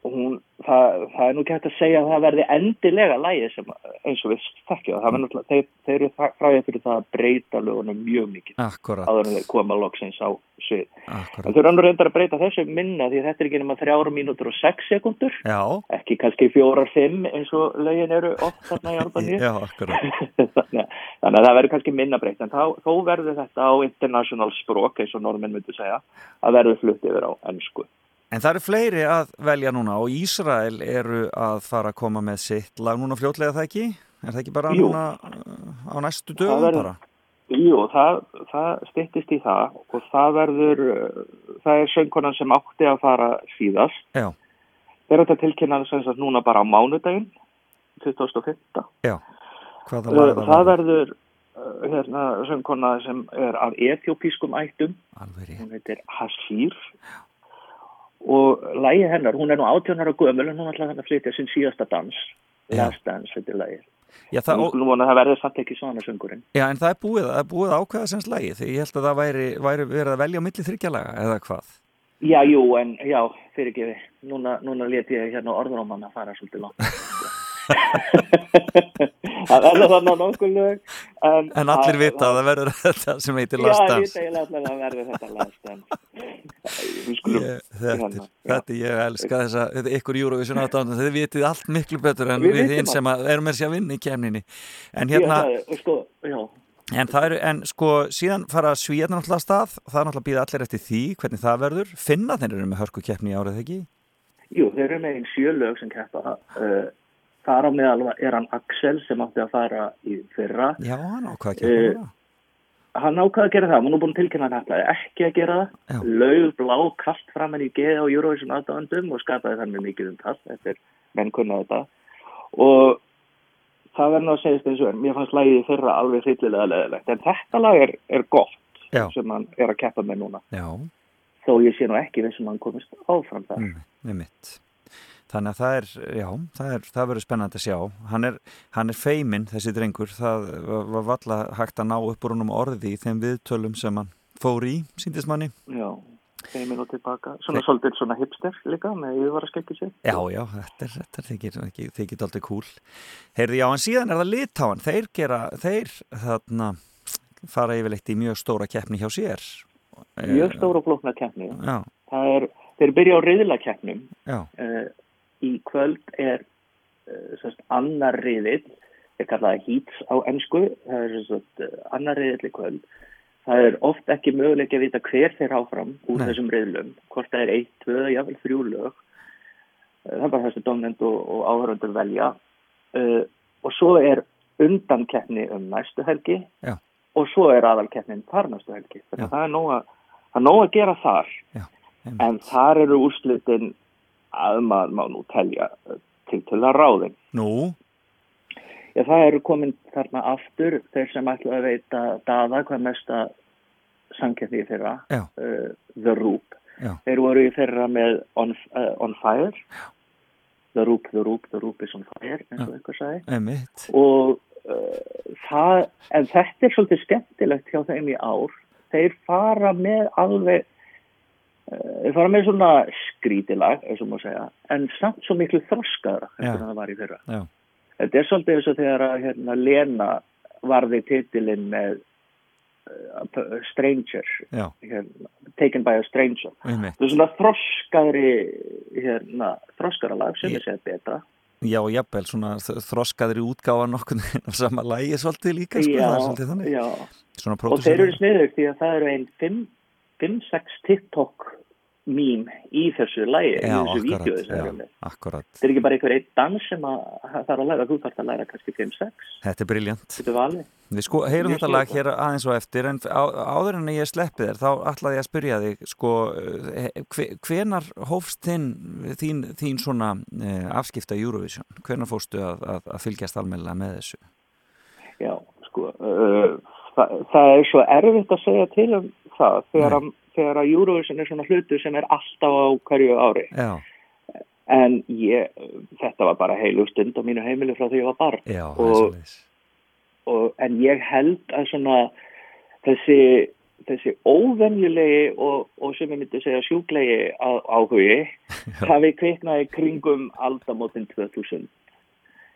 hún, það, það er nú hægt að segja að það verði endilega lægi sem eins og við þekkja. Það þeir, þeir eru fræðið fyrir það að breyta lögunum mjög mikið akkurat, áður en þeir koma loksins á svið. En akkurat. þau eru annur reyndar að breyta þessu minna því þetta er ekki nema þrjára mínútur og sex sekundur. Já, ekki kannski fjórar, fimm eins og lögin eru oft þarna í Albaníu. þannig, að- það verður kannski minna breytt en þá, þó verður þetta á international sprók eins og normenn myndu segja að verður flutt yfir á ennsku En það eru fleiri að velja núna og Ísrael eru að fara að koma með sitt lag núna fljótlega það ekki? Er það ekki bara Jú. núna uh, á næstu dögum bara? Jú, það, það styttist í það og það verður uh, það er söngkonan sem átti að fara síðast Já, þeir þetta tilkynna sem sagt núna bara á mánudaginn 2005 já. Hvaða Uh, lag er það verður uh, hérna, söngkona sem er af etiópískum ættum. Alveg hún heitir Hasir og lægi hennar, hún er nú 18 ára gömul en hún ætlaði hann að flytja sinn síðasta dans. Já. Last Dance, þetta er lægi það, það, hún og, skulum vona að það verði samt ekki svona söngurinn. Já, en það er búið, það er búið ákveða sem slagi því ég held að það væri, væri verið að velja á milli þryggjalaga eða hvað? Já, jú, en já, fyrirgefi núna, núna let ég hérna orðróman að fara svolítið langt það verður þannig nokkuð lög. En, En allir vita að það verður þetta sem heitir Já, Last ég veit eiginlega að verður þetta Last Dance. Við skulum Ég, þetta, er- ég elska þess að þetta er ykkur Eurovision áttafn þið vitið allt miklu betur en Við hinn sem að erum með sér að vinna í kemninni en já, hérna, er- sko, já, en eru en sko síðan fara svíjarnar náttúrulega af stað. Það er náttúrulega að býða allir eftir því hvernig það verður. Finna þeir eru með hörku keppni í árið ekki? Jú, þeir eru með einn sjö lög sem keppa. Uh, þar á meðal er hann Axel sem átti að fara í fyrra. já, hann ákvað að keppa Eh, uh, Hann ákvaði að gera það, er nú búin að tilkynna hann ætlaði ekki að gera það. Laug blá kast fram henni í geði á Eurovision aðdáðandum og skapaði þannig mikið um það. Þetta er menn kunna þetta. Og það verður nú að segja eins og er. Mér fannst lagið í fyrra alveg hryllilega leðilegt. En þetta lag er, er gott Já. sem hann er að keppa með núna. já, Þó ég sé nú ekki sem hann komist áfram það. mm, þannig að það er, já, það, er, það verður spennandi að sjá hann er, hann er feiminn þessi drengur, það var, valla hægt að ná upp úr húnum orði í þeim viðtölum sem hann fór í, síndist manni Já, er nú tilbaka. Svona svolítið svona hipster líka með yfirvara skekki sér. Já, já, þetta er, þetta er þykir, aldrei cool. Heyrði, já, en síðan er það litáan. Þeir gera, þeir þarna fara yfirleitt í mjög stóra keppni hjá sér. Mjög stóra og flókna keppni. Já, Það er, þeir byrja á riðlakeppnum. já, Uh, í kvöld er uh, sérst, annar riðill, ég kalla það heats á ennsku, það er sérst, uh, annar riðill í kvöld. Það er oft ekki möguleik að vita hver þeir áfram úr Nei. þessum riðlum, hvort það er eitt, tvö, jáfnvel þrjú lög. Uh, það er bara þessi domnend og, og áhörundur velja. Uh, og svo er undankeppni um næstu helgi Já. og svo er aðalkeppnin þar næstu helgi. Já. það er nóg að, að gera þar. einmitt. En þar eru úrslitin að maður má nú telja eh, til til að ráðin. Nú, Já, það eru komin þarna aftur þeir sem ætla að veita daða hvað mesta fyrra, já, uh, The Roop. Já. þeir voru í þeirra með On, uh, on Fire The Roop, The Roop, The Roop is on Fire eins og eitthvað sagði Einmitt. og uh, það, en þetta er svolítið skemmtilegt hjá þeim í ár þeir fara með alveg uh, þeir fara með svona skrítilag, eins og má segja en samt svo miklu þroskaðra Já. eftir það var í fyrra Já. þetta er svolítið eins og þegar að hérna, Lena varði titilinn með uh, Stranger Já, hérna, Taken by a Stranger þetta er svona þroskaðri hérna, þroskara lag sem Ég- segi betra Já, jafnvel svona þ- þroskaðir í útgáfa nokkur af sama lægi svolítið líka, sko, það er svolítið þannig. já. Svona og þeir eru sniðugt því að það eru einn 5-6 TikTok mím í þessu lægi, í þessu vídeo þetta er ekki bara einhver einn dans sem að það þarf að læra, þú þarf að læra kannski 5-6 Þetta er briljant. Við sko, heyrum þetta lag hér aðeins og eftir en á, áður en ég sleppi þér þá ætlaði ég að spyrja þig sko, eh, hve- hvenar hófst þinn, þín, þín svona eh, afskipta Eurovision? Hvenar fórstu að, að, að fylgjast almennilega með þessu? já, sko uh, það, það er svo erfitt að segja til um það þegar, að, þegar að Eurovision er svona hlutu sem er alltaf á hverju ári. Já, en ég, þetta var bara heilu stund á mínu heimili frá því ég var barn. Já, og, og, en ég held að svona þessi, þessi óvenjulegi og, og sem ég myndi segja sjúklegi áhugi hafi kviknaði kringum aldamótin 2000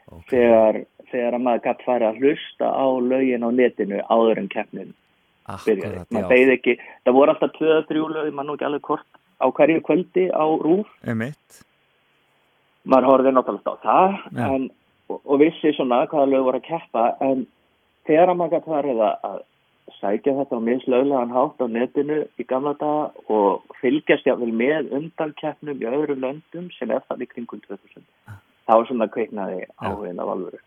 Ok. þegar, þegar að maður gætt fara að hlusta á lögin á netinu áður en keppnin byrjaði. Já, beið ekki, það voru alltaf 2-3 lög, maður nú ekki alveg hvort á hverju kvöldi á rúf emitt, maður horfði náttúrulega á það Já. en, og, og vissi svona hvaða lög voru að keppa en þegar að maður gæti farið að sækja þetta á mislöglegan hátt á netinu í gamla daga og fylgjast jáfnvel með undankeppnum í öðrum löndum sem er það í kringum 2000 þá er svona kveiknaði áhugin af alvöru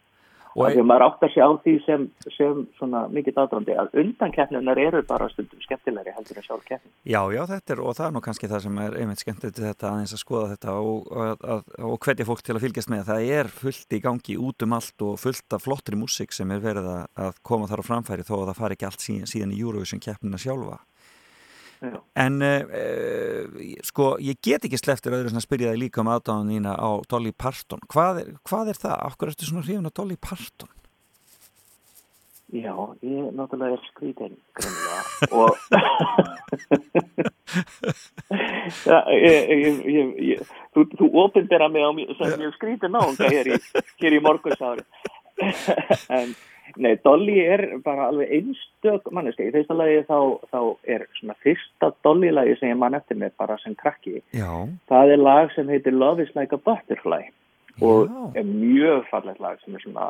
Að maður átt að sjá því sem, sem svona mikið aðdrandi að undankeppnunar eru bara stundum skemmtilegri heldur en sjálf keppnin já, já, þetta er og það er nú kannski það sem er einmitt skemmt þetta aðeins að skoða þetta og, og, og, og hvetja fólk til að fylgjast með. Það er fullt í gangi út um allt og fullt af flottri músík sem er verið að, koma þar á framfæri þó að það fari ekki allt síðan, síðan í Eurovision keppnina sjálfa Já. En uh, sko, ég get ekki sleftir öðru sem að spyrja þig líka um aðdáðan þína á Dolly Parton. Hvað er, hvað er það? Akkur ertu svona hrifin á Dolly Parton? Já, ég náttúrulega er grunlega og ja, ég, ég, ég, þú, þú opindera mig á ég skrítinn náunga hér í, í morgunsári en nei, Dolly er bara alveg einstök manneski, í fyrsta lagi þá, þá er svona fyrsta Dolly lagi sem ég man eftir mér bara sem krakki Já, það er lag sem heitir Love is like a butterfly og Já. er mjög fallegt lag sem er svona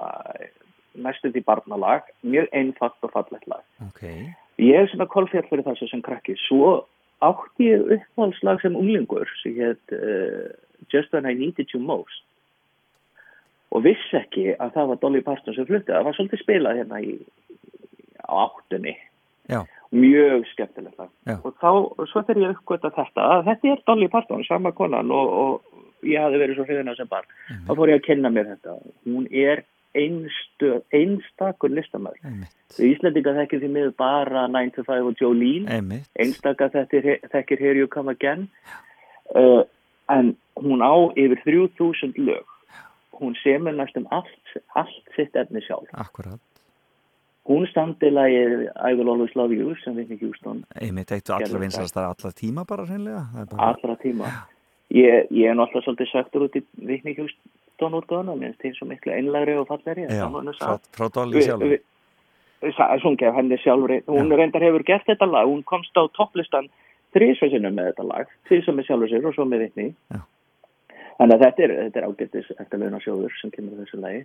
næstuð í barnalag, mjög einfalt og fallegt lag. ok. Ég er svona kolfjall fyrir þessu sem krakki, svo átti ég uppáhaldslag sem unglingur sem heit uh, Just When I Needed You Most og vissi ekki að það var Dolly Parton sem flutti, það var svolítið spilað hérna í, á áttunni. Já, mjög skemmtilegt lag. Já. og þá, svo þegar ég uppgötta þetta að þetta er Dolly Parton, sama konan og, og ég hafði verið svo hrifin af sem barn. Þá fór ég að kenna mér þetta. Hún er einstö, einstakur listamæður einmitt, Íslendinga þekkir því miður bara 9 to 5 og Jolene einmitt. einstaka þekkir, þekkir Here You Come Again. Uh, en hún á yfir 3000 lög hún semur næstum allt, allt sitt efni sjálf Akkurat. hún standi lagið I Will Always Love You sem Whitney Houston Einmitt, eitt og Gerðu allar það. vinsast allar tíma bara hreinlega. Það er bara, allra tíma ég, ég er náttúrulega svolítið söktur út í Whitney Houston útgáðan og minnst því svo miklu einlægri og fallegri já, það frá, Dolly Vi- sjálf. vi- sa- sungið af henni sjálfri hún reyndar hefur gert þetta lag hún komst á topplistan þrísveitsinu með þetta lag tvísum með sjálfur sér og svo með Whitney Já. Þannig að þetta er, þetta er ágættis eftir launa sjóður sem kemur þessu lagi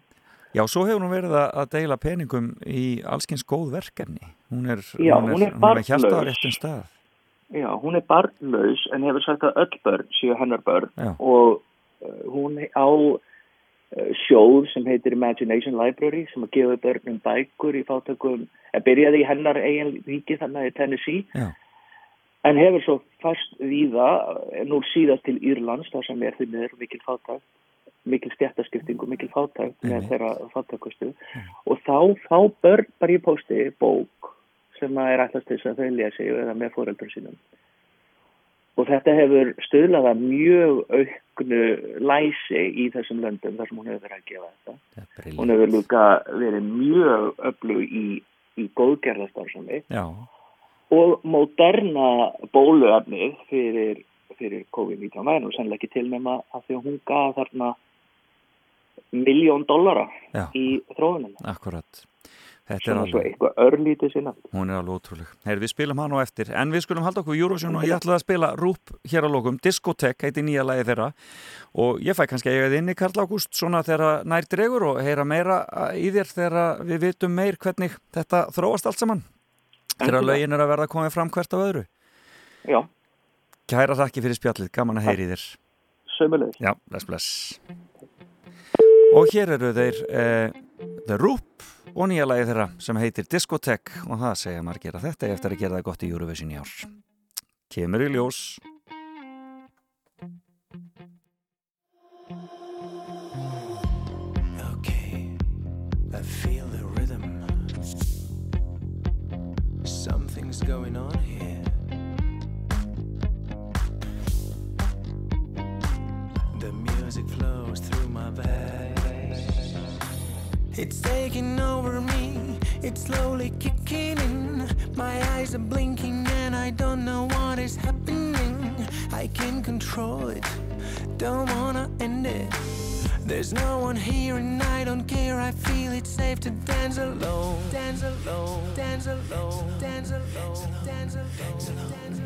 Já, svo hefur hún verið að, að deila peningum í allskins góð verkefni. Hún er, Já, hún er, hún er hún er með barnlaus. hjarta á réttum stað. Já, hún er barnlaus en hefur sagt að öll börn séu hennar börn Já. og uh, hún á uh, sjóð sem heitir Imagination Library sem að gefa börnum bækur í fátökum, að byrjaði í hennar eigin ríki þannig í Tennessee Já, en hefur svo fast víða, uh, nú síðast til Írlands þar sem er því miður mikil fátæk mikil stjættaskipting og mikil fátæk með þeirra fátækustu. Og þá fá börn bara í pósti bók sem að er alltaf til þess að þau lesi eða með fóreldur sínum. Og þetta hefur stuðlað að mjög auknu læsi í þessum löndum þar sem hún hefur verið að gefa þetta. Hún hefur líka verið mjög öflug í, í góðgerðastarfsami Já, og moderna bóluefnið fyrir, fyrir COVID-19 væri nú sannlega ekki tilnæma að því að hún gaf þarna miljón dollara Já. í þróunum. akkurat. Þetta er alveg, eitthvað örlítið sinna. hún er alveg ótrúleg. Heyr, við spilum hann á eftir, en við skulum halda okkur í Eurovision og ég ætlaði að spila Rúp hér á lokum, Discotek heiti nýja lagi þeirra og ég fæ kannski að eiga þið inni Karl Ágúst svona þegar nær dregur og heyra meira í þér þegar við vitum meir hvernig þetta þróast allt saman. Þegar lögin er að verða komið fram hvert á öðru. Já, Kæra þakki fyrir spjallið, gaman að heyri þér. sömulegis. Já, bless, bless. Og hér eru þeir eh, The Roop og nýja lagi þeirra sem heitir Discotek og það segja margir að þetta er eftir að gera það gott í Eurovision í ár. Kemur í ljós. Something's going on here. The music flows through my veins. It's taking over me, it's slowly kicking in. My eyes are blinking and I don't know what is happening. I can't control it, don't wanna end it. There's no one here and I don't care. I feel it's safe to dance alone. Dance alone. Dance alone. Dance alone. Dance alone. Dance alone.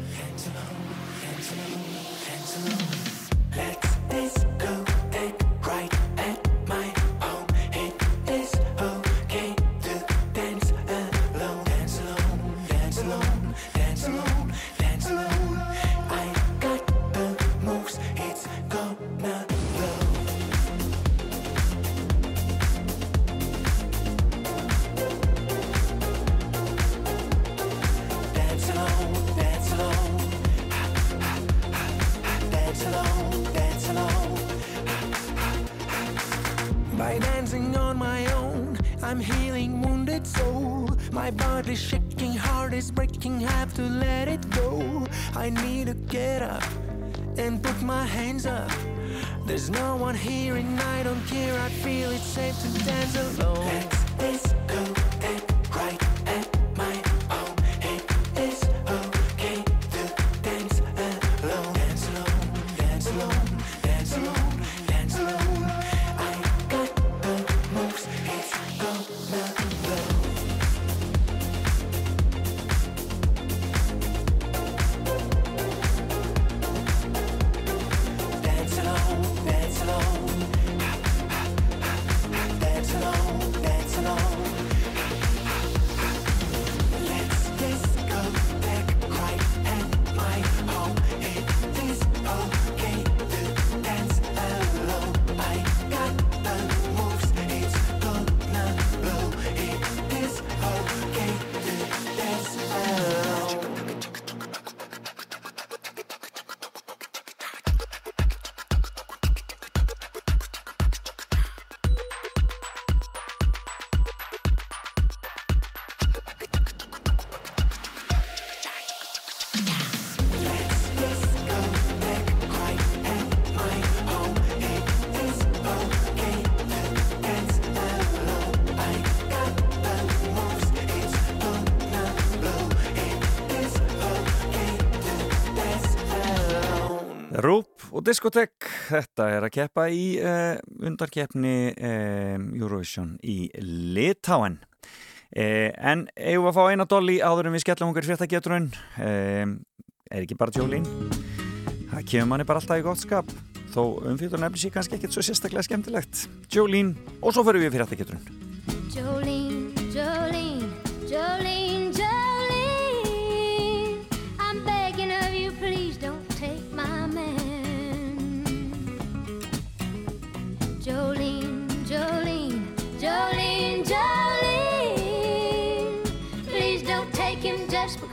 Og Discotek, þetta er að keppa í uh, undarkeppni uh, Eurovision í Litáen. Uh, en eigum við að fá eina dolli áður en við skellum okkur fréttageturinn. Uh, er ekki bara Jolín? Það kemur manni bara alltaf í gott skap. Þó umfjöldun nefnir sér kannski ekkert svo sérstaklega skemmtilegt. Jolín og svo fyrir við fréttageturinn. Jolene, Jolene, Jolene, Jolene.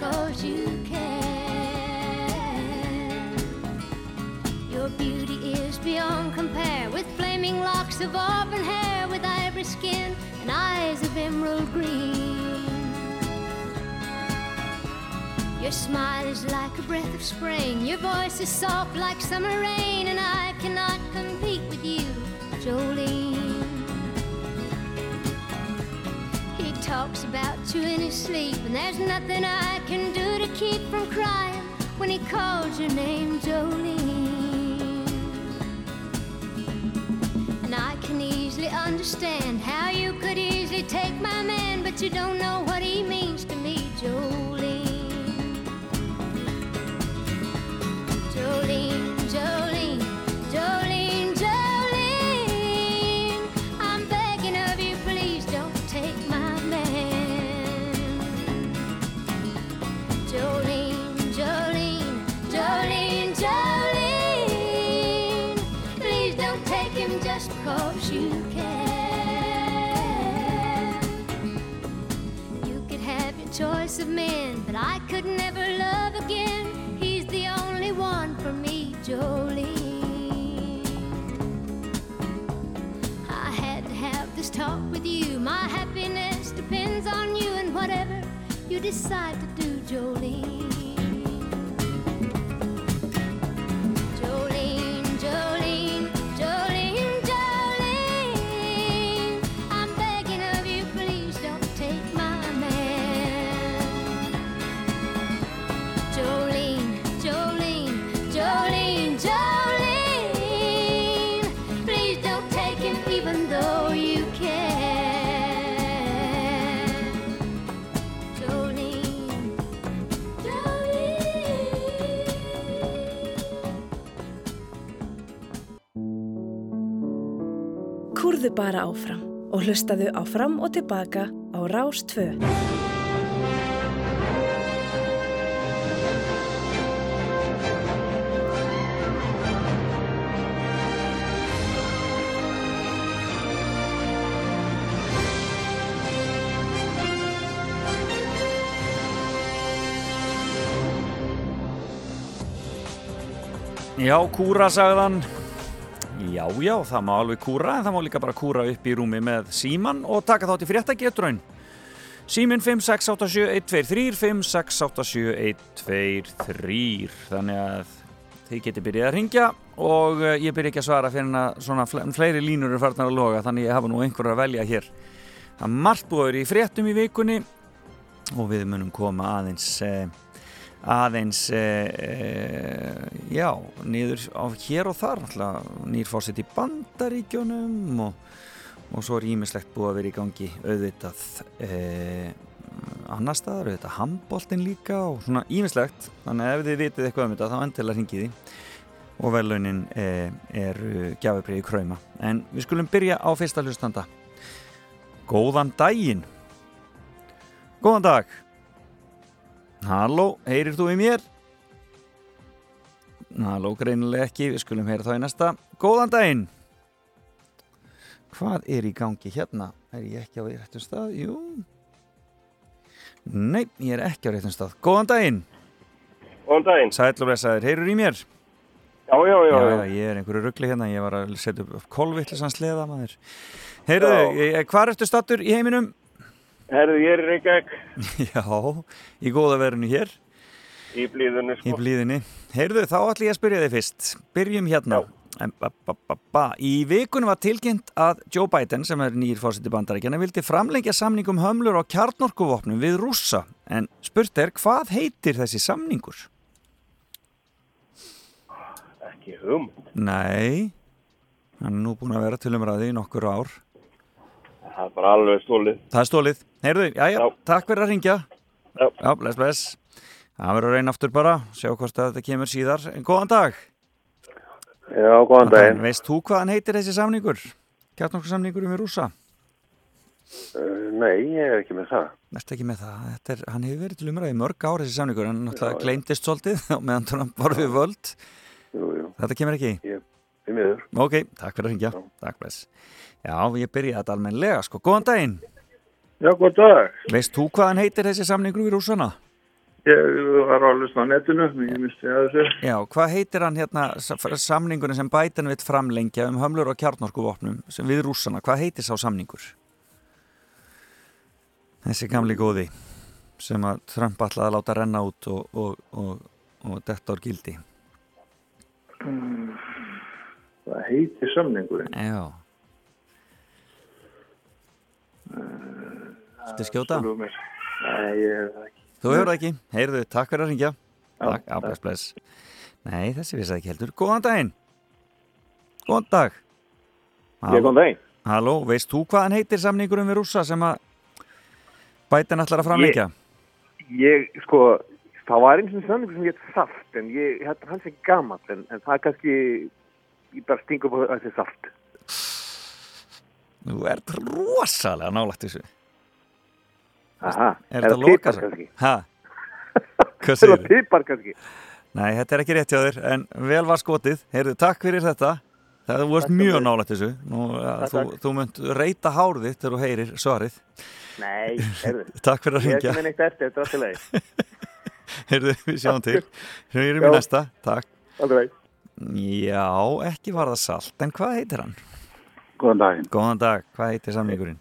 Him because you can. Your beauty is beyond compare with flaming locks of auburn hair, with ivory skin and eyes of emerald green. Your smile is like a breath of spring. Your voice is soft like summer rain, and I cannot compete with you, Jolene. He talks about in his sleep, and there's nothing I can do to keep from crying when he calls your name, Jolene. And I can easily understand how you could easily take my man, but you don't know what he means to me. Jolene, Jolene, Jolene, decide to do, Kúrðu bara áfram og hlustaðu á fram og tilbaka á Rás 2. Já, kúra, sagðan. Já, já, það má alveg kúra, en það má líka bara kúra upp í rúmi með síman og taka þátt í fréttagetraun. Símin 5687123, 5687123, þannig að þið getið byrjað að ringja og eh, ég byrja ekki að svara fyrir að svona fle- fleiri línur er farnar að loga, þannig ég hafa nú einhverjar að velja hér. Er margt búið í fréttum í vikunni og við munum koma aðeins... Eh, aðeins e, e, já, niður á hér og þar nýrfósitt í bandaríkjónum og, og svo er ímislegt búið að vera í gangi auðvitað e, annar staðar, auðvitað handbóltin líka og svona ímislegt þannig að ef þið vitið eitthvað um þetta þá endilega ringið því og velaunin e, eru gjafabriði kræma en við skulum byrja á fyrsta hlustanda. Góðan daginn. Góðan dag Halló, heyrir þú í mér? Halló, greinilega ekki, við skulum heyra þá í næsta. Góðan daginn! Hvað er í gangi hérna? Er ég ekki á réttum stað? Jú. Nei, ég er ekki á réttum stað. Góðan daginn! Góðan daginn. Sæll og blessaður, heyrur í mér? Já, já, já. Já, ég er einhverju ruggli hérna, ég var að setja upp kolvittlisann sleða maður. Heyrðu, hvað ertu stattur í heiminum? Herðu, ég er í Reykjavík Já, í góða verinu hér. í blíðunni, Í sko. blíðinni. Heyrðu, þá ætlum ég að spyrja þig fyrst. Byrjum hérna. En ba, ba, ba. Í vikunum var tilkynnt að Joe Biden, sem er nýjir fórseti bandarækjana, vildi framlengja samningum hömlur á kjarnorkuvopnum við rússa. En spurt er, hvað heitir þessi samningur? Ekki hum. Nei, hann er nú búin að vera til umræði í nokkur ár. Það er bara alveg stólið. Það er stólið. Heyrðu, já, já, Já. takk fyrir að ringja. Já. Já, bless, bless. Það verður að reyna aftur bara, sjá hvort að þetta kemur síðar. En góðan dag. Já, góðan daginn. Veist þú hvað hann heitir þessi samningur? Kjarnorkusamningur um rúsa? Uh, nei, ég er ekki með það. Næst ekki með það. Þetta Er, hann hefur verið til umræði í mörg ár þessi samningur, en náttúrulega gleymdist svolítið meðan Trump var við völd. Jú, jú, Þetta kemur ekki? ég. Ok, takk fyrir að ringja. Takk, bless. Já, ég byrjaði þetta almenlega, sko. Góðan daginn. Já, góðan dag. Veist þú hvað hann heitir þessi samningur við rúsana? Ég var að hlusta á netinu, ég misti að þessu. Já, hvað heitir hann hérna sa- samningurinn sem Biden vill framlengja um hömlur og kjarnorkuvopnum við rússana? Hvað heitir sá samningur? Þessi gamli góði. sem að Trump ætlaði að láta renna út og, og, og, og detta ár gildi? Það heitir samningurinn. Já. Þetta skjóta? Svolum mér. Nei, ég hef það ekki. Þú hefur það ekki, heyrðu, takk fyrir að ringja Takk, já, bless, Nei, þessi vissi ekki heldur, góðan daginn Góðan dag Ég kom daginn. Halló, veist þú hvað hann heitir samningurum við rússa sem að bætin ætlar að framleikja? Ég, sko, það var eins og samlingur sem ég heit saft, en ég, ég hætti hans ekki gamall, en, en það er kannski, ég bara stingu upp á þessi saft. Þú ert rosalega nálægt þessu Aha, Er er þetta það loka pipar svo? kannski? Hæ? Hvað Er segir það pipar kannski? Nei, þetta er ekki rétt hjá þér, en vel var skotið. Heyrðu, takk fyrir þetta. Það varst Takk mjög nálægt þessu. Nú, Takk, þú, þú munt reyta hárið þitt þegar þú heyrir svarið. Nei, heyrðu. Takk fyrir að Ég er ekki með neitt eftir, þetta er alltaf leið. Heyrðu, við sjáum til. Hringir Já. við næsta. Takk. Leið. Já, ekki var það salt, en hvað heitir hann? Góðan daginn. Góðan dag, hvað heitir samningurinn?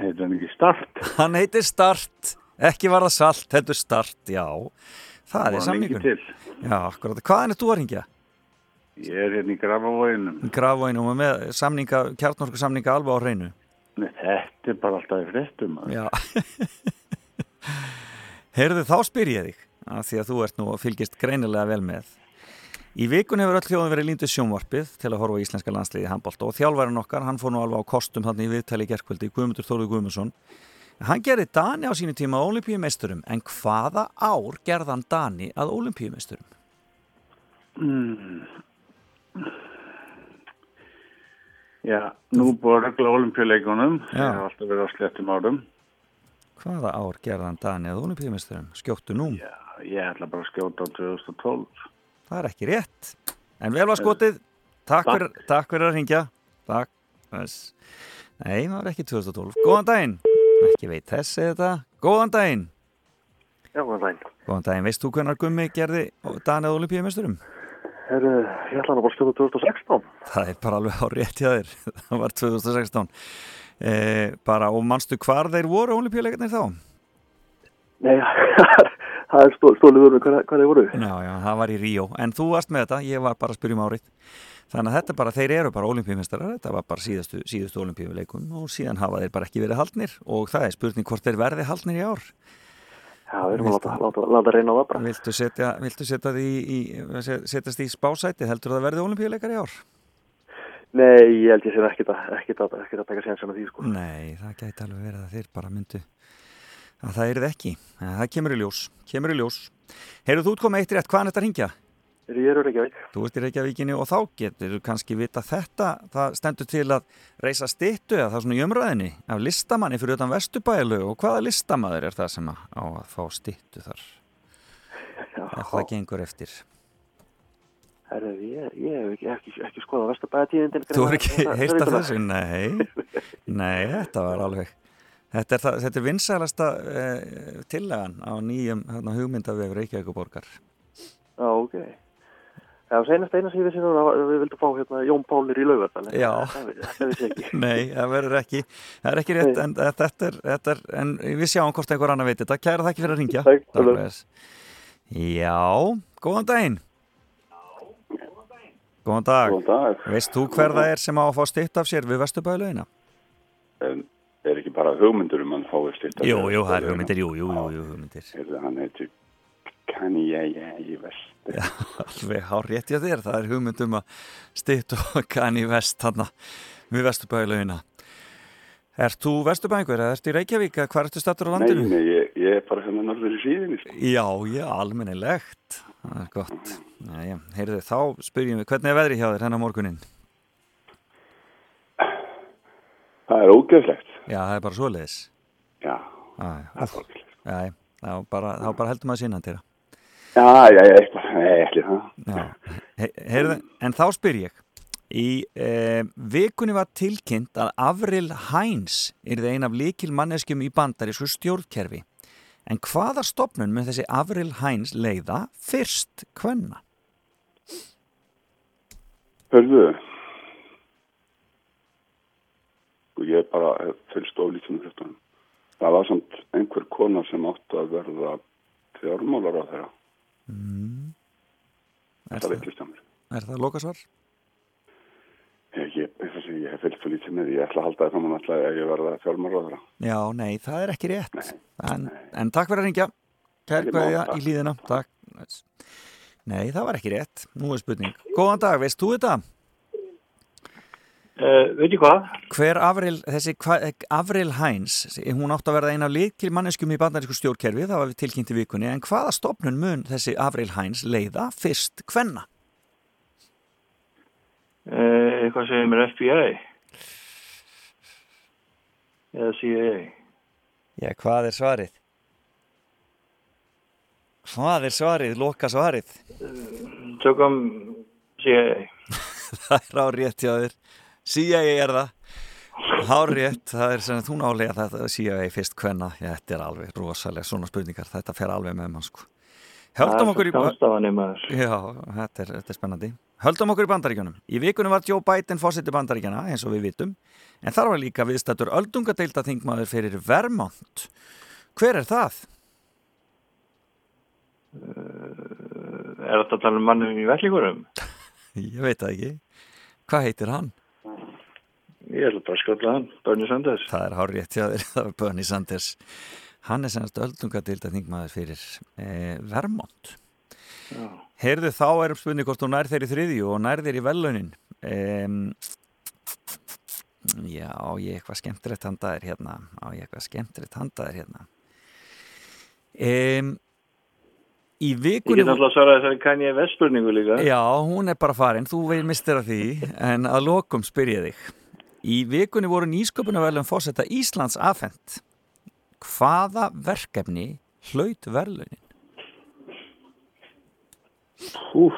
Heitir hann ekki Start? Hann heitir Start. Ekki var það salt, heldur Start, já. Það Var er samningurinn. Já, akkurat. Hvaðan er þú að ringja? Ég er hérna í Grafavóinum. Grafvænum og með samninga, kjartnorsku samninga alveg á hreinu. Nei, þetta er bara alltaf í fréttum. maður. Já. Heyrðu, þá spyr ég þig, af því að þú ert nú að fylgist greinilega vel með. Í vikun hefur öll þjóðum verið líndu sjónvarpið til að horfa á íslenska landsliði handbólt og þjálfærin okkar, hann fór nú alveg á kostum hann í viðtali gerkvöldi, Guðmundur Þóruð Guðmundsson. Hann gerði Dani á sínu tíma olimpíumeisturum, en hvaða ár gerði hann Dani að olimpíumeisturum? Mm. Já, nú búið regla olimpíuleikunum. Ég hef alltaf verið á slettum árum. Hvaða ár gerði hann Dani að olimpíumeisturum? Skjóttu nú. Já, ég ætla bara að skjóta á 2012. Það er ekki rétt. En vel var skotið. Takk, Takk. fyrir, takk fyrir að ringja. Takk. Nei, það var ekki 2012. Góðan daginn. Ekki veit þessi þetta. Góðan daginn. Já, góðan daginn. Góðan daginn. Veist þú hvernar Gummi gerði Danið olimpíumesturum? Herru, ég ætla hann að bara skjóta 2016. Það er bara alveg á rétt hjá þér. Það var 2016. Eh, bara, og manstu hvar þeir voru olimpíuleikarnir þá? Nei, það er stó, stólið verður hvað, hvað þeir voru. Já, já, það var í Ríó. En þú varst með þetta, ég var bara að spyrja um árið. Þannig að þetta er bara, þeir eru bara olimpíumestarar, þetta var bara síðustu, síðustu olimpíuleikum og síðan hafa þeir bara ekki verið haldnir og það er spurning hvort þeir verði haldnir í ár. Já, við erum að láta, láta, láta reyna á það bara. Viltu setja, viltu setja því í, setjast í spásæti, heldur það verði olimpíuleikar í ár? Nei, ég held ég sér ekkit að, ekkit að, ekkit að taka sénsum að því, sko. Nei, það gæti alveg verið að þeir bara myndu að það er ekki. Það kemur í ljós, kemur í ljós. Heyrðu þú út komið eitt rétt, hvaðan þetta ringja? Ég eru Reykjavík. Þú ert í Reykjavíkinni og þá getur þú kannski vita þetta, það stendur til að reysa styttu eða það er svona í umræðinni af listamanni fyrir utan Vesturbælu og hvaða listamaður er það sem að- á að fá styttu þar? Já. Ef það gengur eftir. Herru, ég, ég hef ekki, ekki, ekki skoðað Vesturbæðatíðindin. Þú er ekki heyrt af þessu? Nei, nei, þetta var alveg Þetta er, það, þetta er vinsælasta eh, tillagan á nýjum hérna, hugmyndavef Reykjavíkuborgar Já, ok. Já, senast eina sem ég vissi núna, var- við vildum fá hérna Jón Pálir í laugardal. en Já. Það það vissi ekki. Nei, það verður ekki Það er ekki rétt, en þetta er, þetta er en við sjáum hvort einhver annar veit þetta Kæra þakki fyrir að ringja Takk, Takk. Já, góðan daginn Góðan dag Góðan dag. Veist þú hver það er sem á að fá stytt af sér við er ekki bara hugmyndur um hann fáið styrta? Jú, jú, það er hugmyndir, jú, jú, jú, jú hugmyndir Heyrðu, hann heitir Kanye í vest. Já, alveg hár rétt hjá þér, það er hugmyndum að stytt og kanni vest þarna við Vesturbæðlaugina Ert þú Vesturbæðingur eða ert í Reykjavík eða hvað ertu stattur á Nei, landinu? nei, ég, ég er bara hérna norður í síðinni. sko. Já, já, almennilegt Það er gott Jæja, heyrðu, þá spyrjum við, hvernig er veðri hjá þér hennar morgunin? Það er ógeðslegt. Já, það er bara svoleiðis Já, Já, það er ógeðslegt. já, já, þá bara, bara heldur maður sínan til það Já, já, já, ekki það. Já, He heyrðu, en þá spyr ég Í eh, vikunni var tilkynnt að Avril Hines er það ein af líkil manneskjum í bandarísku stjórnkerfi. En hvaða stopnun með þessi Avril Hines leiða fyrst hvenna? Hörðu, og ég bara fylgst oflítið með þetta. það var samt einhver kona sem áttu að verða fjármálar á þeirra. Mm. Það, veitlist á mér. er það lokasvar? Ég, ég, ég, ég hef fylgt svo lítið með því. Ég ætla að halda það saman alltaf að ég verða fjármálar á þeirra. Já, nei, það er ekki rétt. En, en takk fyrir að ringja. Kær Ekki mál, kveðja takk. í líðina. Takk. Nei, það var ekki rétt. Nú er spurning. Góðan dag, veist þú þetta? Uh, veit ég hvað? Hver Avril, þessi hva, Avril Hæns, hún átti að verða eina líkil manneskjum í bandarísku stjórnkerfi, það var við tilkynnt í vikunni, en hvaða stopnun mun þessi Avril Hæns leiða fyrst hvenna? Uh, eitthvað sem er FBI eða CIA Já, hvað er svarið? Hvað er svarið? Loka svarið? tökum CIA það er á rétt hjá þér. CIA er það. Hár rétt, það er sem þú nálega þetta CIA fyrst hvenna. Þetta er alveg rosalega svona spurningar. Þetta fer alveg með mann sko. Höldum okkur í... Já, þetta er, þetta er spennandi. Höldum okkur í bandaríkjunum. Í vikunum var Joe Biden fórseti bandaríkjana, eins og við vitum, en þar var líka viðstættur öldungadeilda þingmaður fyrir Vermont. Hver er það? Er þetta að tala um mannum í vellingurum? Ég veit það ekki. Hvað heitir hann? Ég ætla bara að skalla hann, Bernie Sanders Það er hár rétt hjá þér, það var Bernie Sanders. Hann er sennast öldungadeilda þingmaður fyrir eh, Vermont. Já. Heyrðu þá erum spurning hvort þú nær þeir í þriðju og nær þeir í velunin. Um, já, á ég eitthvað skemmtilegt handaðir hérna. Á ég eitthvað skemmtilegt handaðir hérna. Um, í Ég vikunni... get alltaf að svara þessari Kanye West spurningu líka Já, hún er bara farin, þú veið mistir af því, en að lokum spyr ég þig. Í vikunni voru nýsköpunarverðlun fórsetta Íslands afhent. Hvaða verkefni hlaut verðlunin? Úf.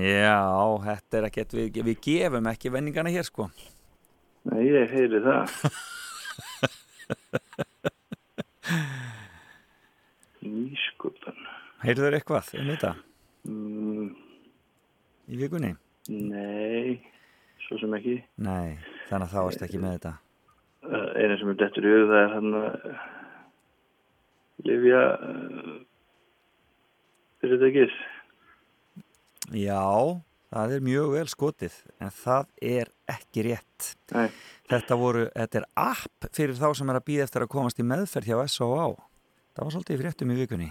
Já, þetta er ekkert, við, við gefum ekki venningana hér sko. Nei, ég heyri það Nýsköpun Heyrður eitthvað um þetta mm, í vikunni? Nei, svo sem ekki Nei, þannig að þá varst ekki með þetta. uh, Einu sem er dettur í hug það er hann að Livja uh, Fyrir þetta ekki Já, það er mjög vel skotið, en það er ekki rétt. Nei. Þetta, voru, þetta er app fyrir þá sem er að býða eftir að komast í meðferð hjá S.O.A. Það var svolítið fréttum í vikunni.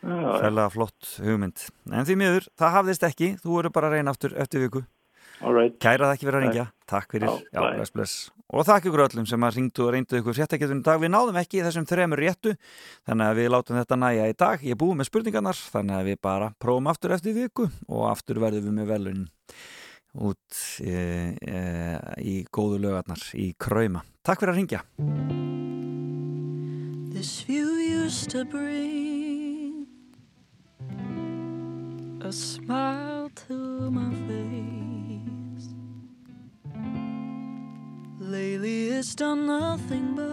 Já, Fælega flott hugmynd. En því miður, það hafðist ekki. Þú voru bara að reyna aftur eftir viku. Alright. Kæra það ekki fyrir að ringja. Takk fyrir. Já, Já, bless, bless. Og þakk ykkur öllum sem að ringdu og reyndu ykkur fréttaketunum í dag. Við náðum ekki í þessum þremur réttu, þannig að við látum þetta næja í dag. Ég er búið með spurningarnar, þannig að við bara prófum aftur eftir viku og aftur verðum við með velun út e, e, í góðu lögarnar í Krauma. Takk fyrir að ringja. This view used to bring done nothing but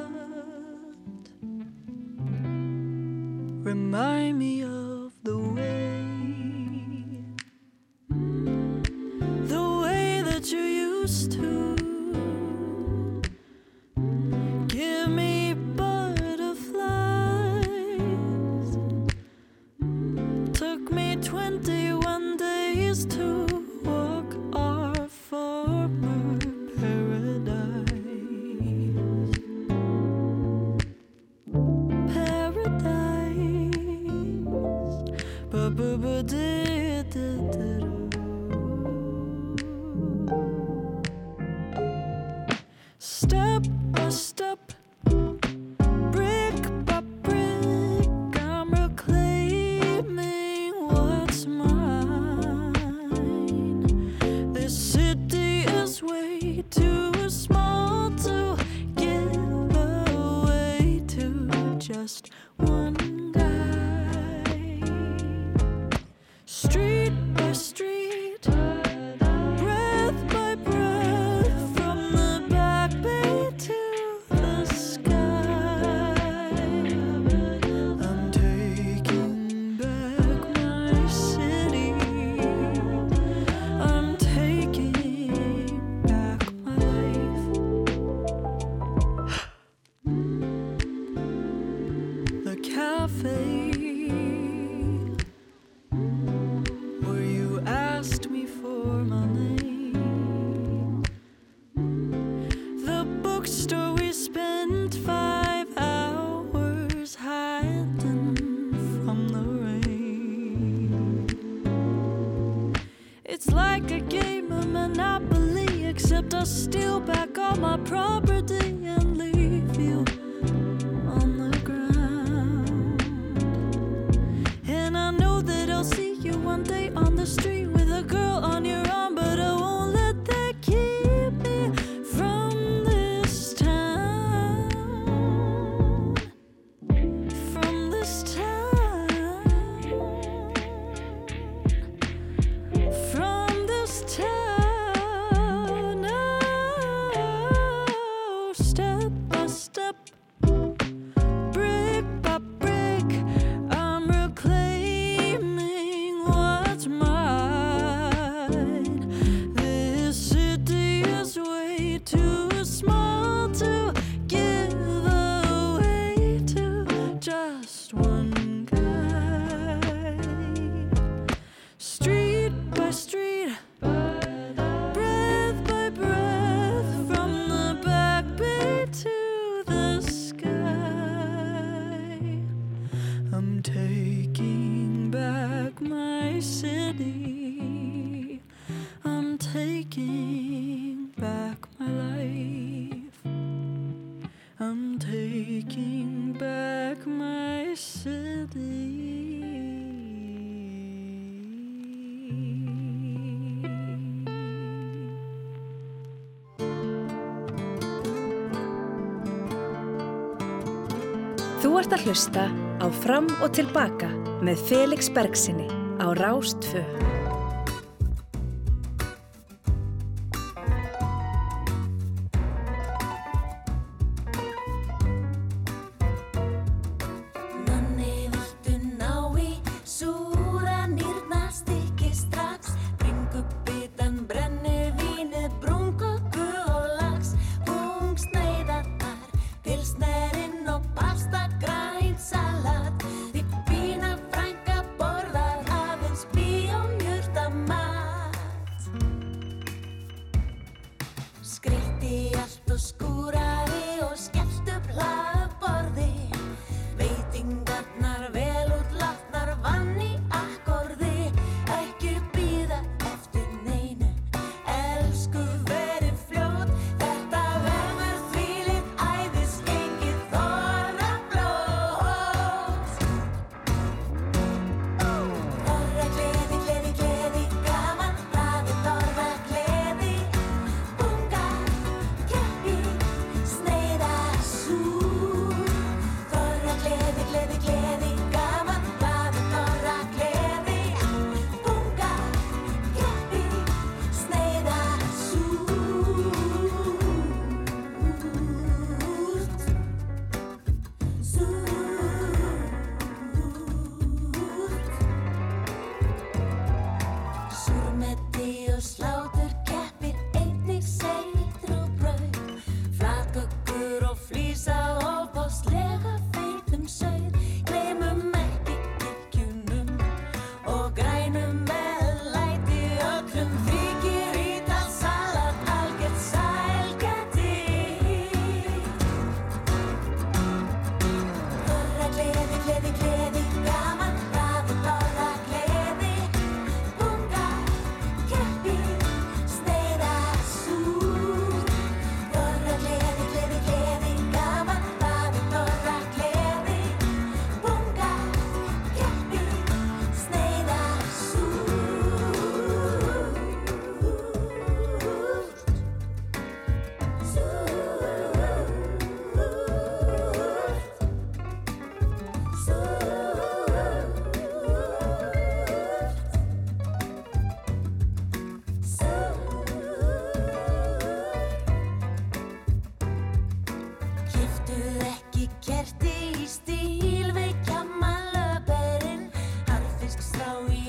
taking back my city. I'm taking back my life. I'm taking back my city. Þú ert að hlusta Á fram og tilbaka með Felix Bergsinni á Rástföð.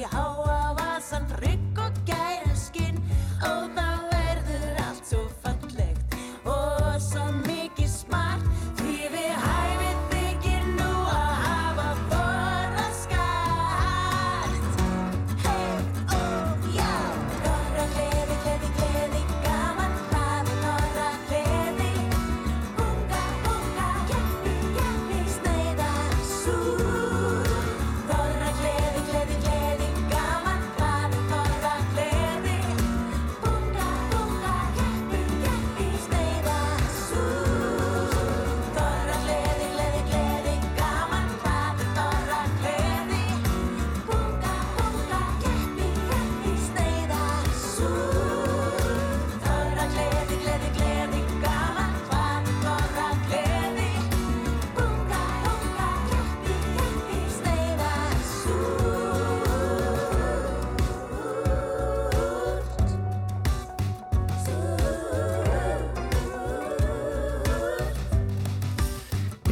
Oh.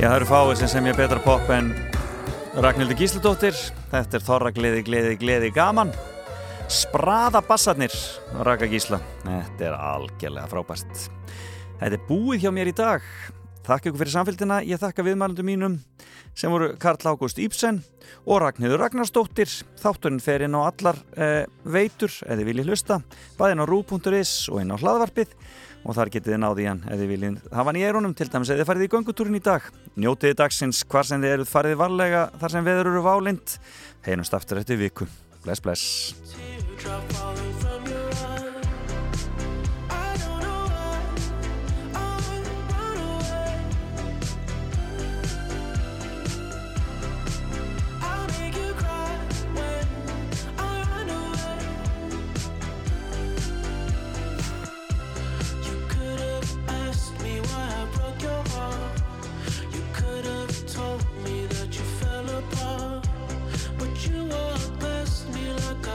Já, það eru fáið sem sem ég betra pop en Ragnhildur Gísladóttir. Þetta er Þorra gleði, gleði, gleði gaman. Spraða bassarnir, Raka Gísla. Þetta er algjörlega frábært. Þetta er búið hjá mér í dag. Þakka ykkur fyrir samfélgina. Ég þakka viðmælundum mínum sem voru Karl Ágúst Íbsen og Ragnhildur Ragnarsdóttir. Þátturinn fer inn á allar eh, veitur eða viljið hlusta. Bæðin á rú.is og inn á hlaðvarpið og þar getið þið náði hann eða viljið hafa hann í erunum til dæmis eða farið í göngutúrin í dag. Njótiði dagsins hvar sem þið eruð farið varlega þar sem veður eru válind. Heinumst aftur eftir viku. Bless, bless.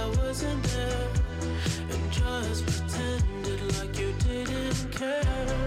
wasn't there and just pretended like you didn't care.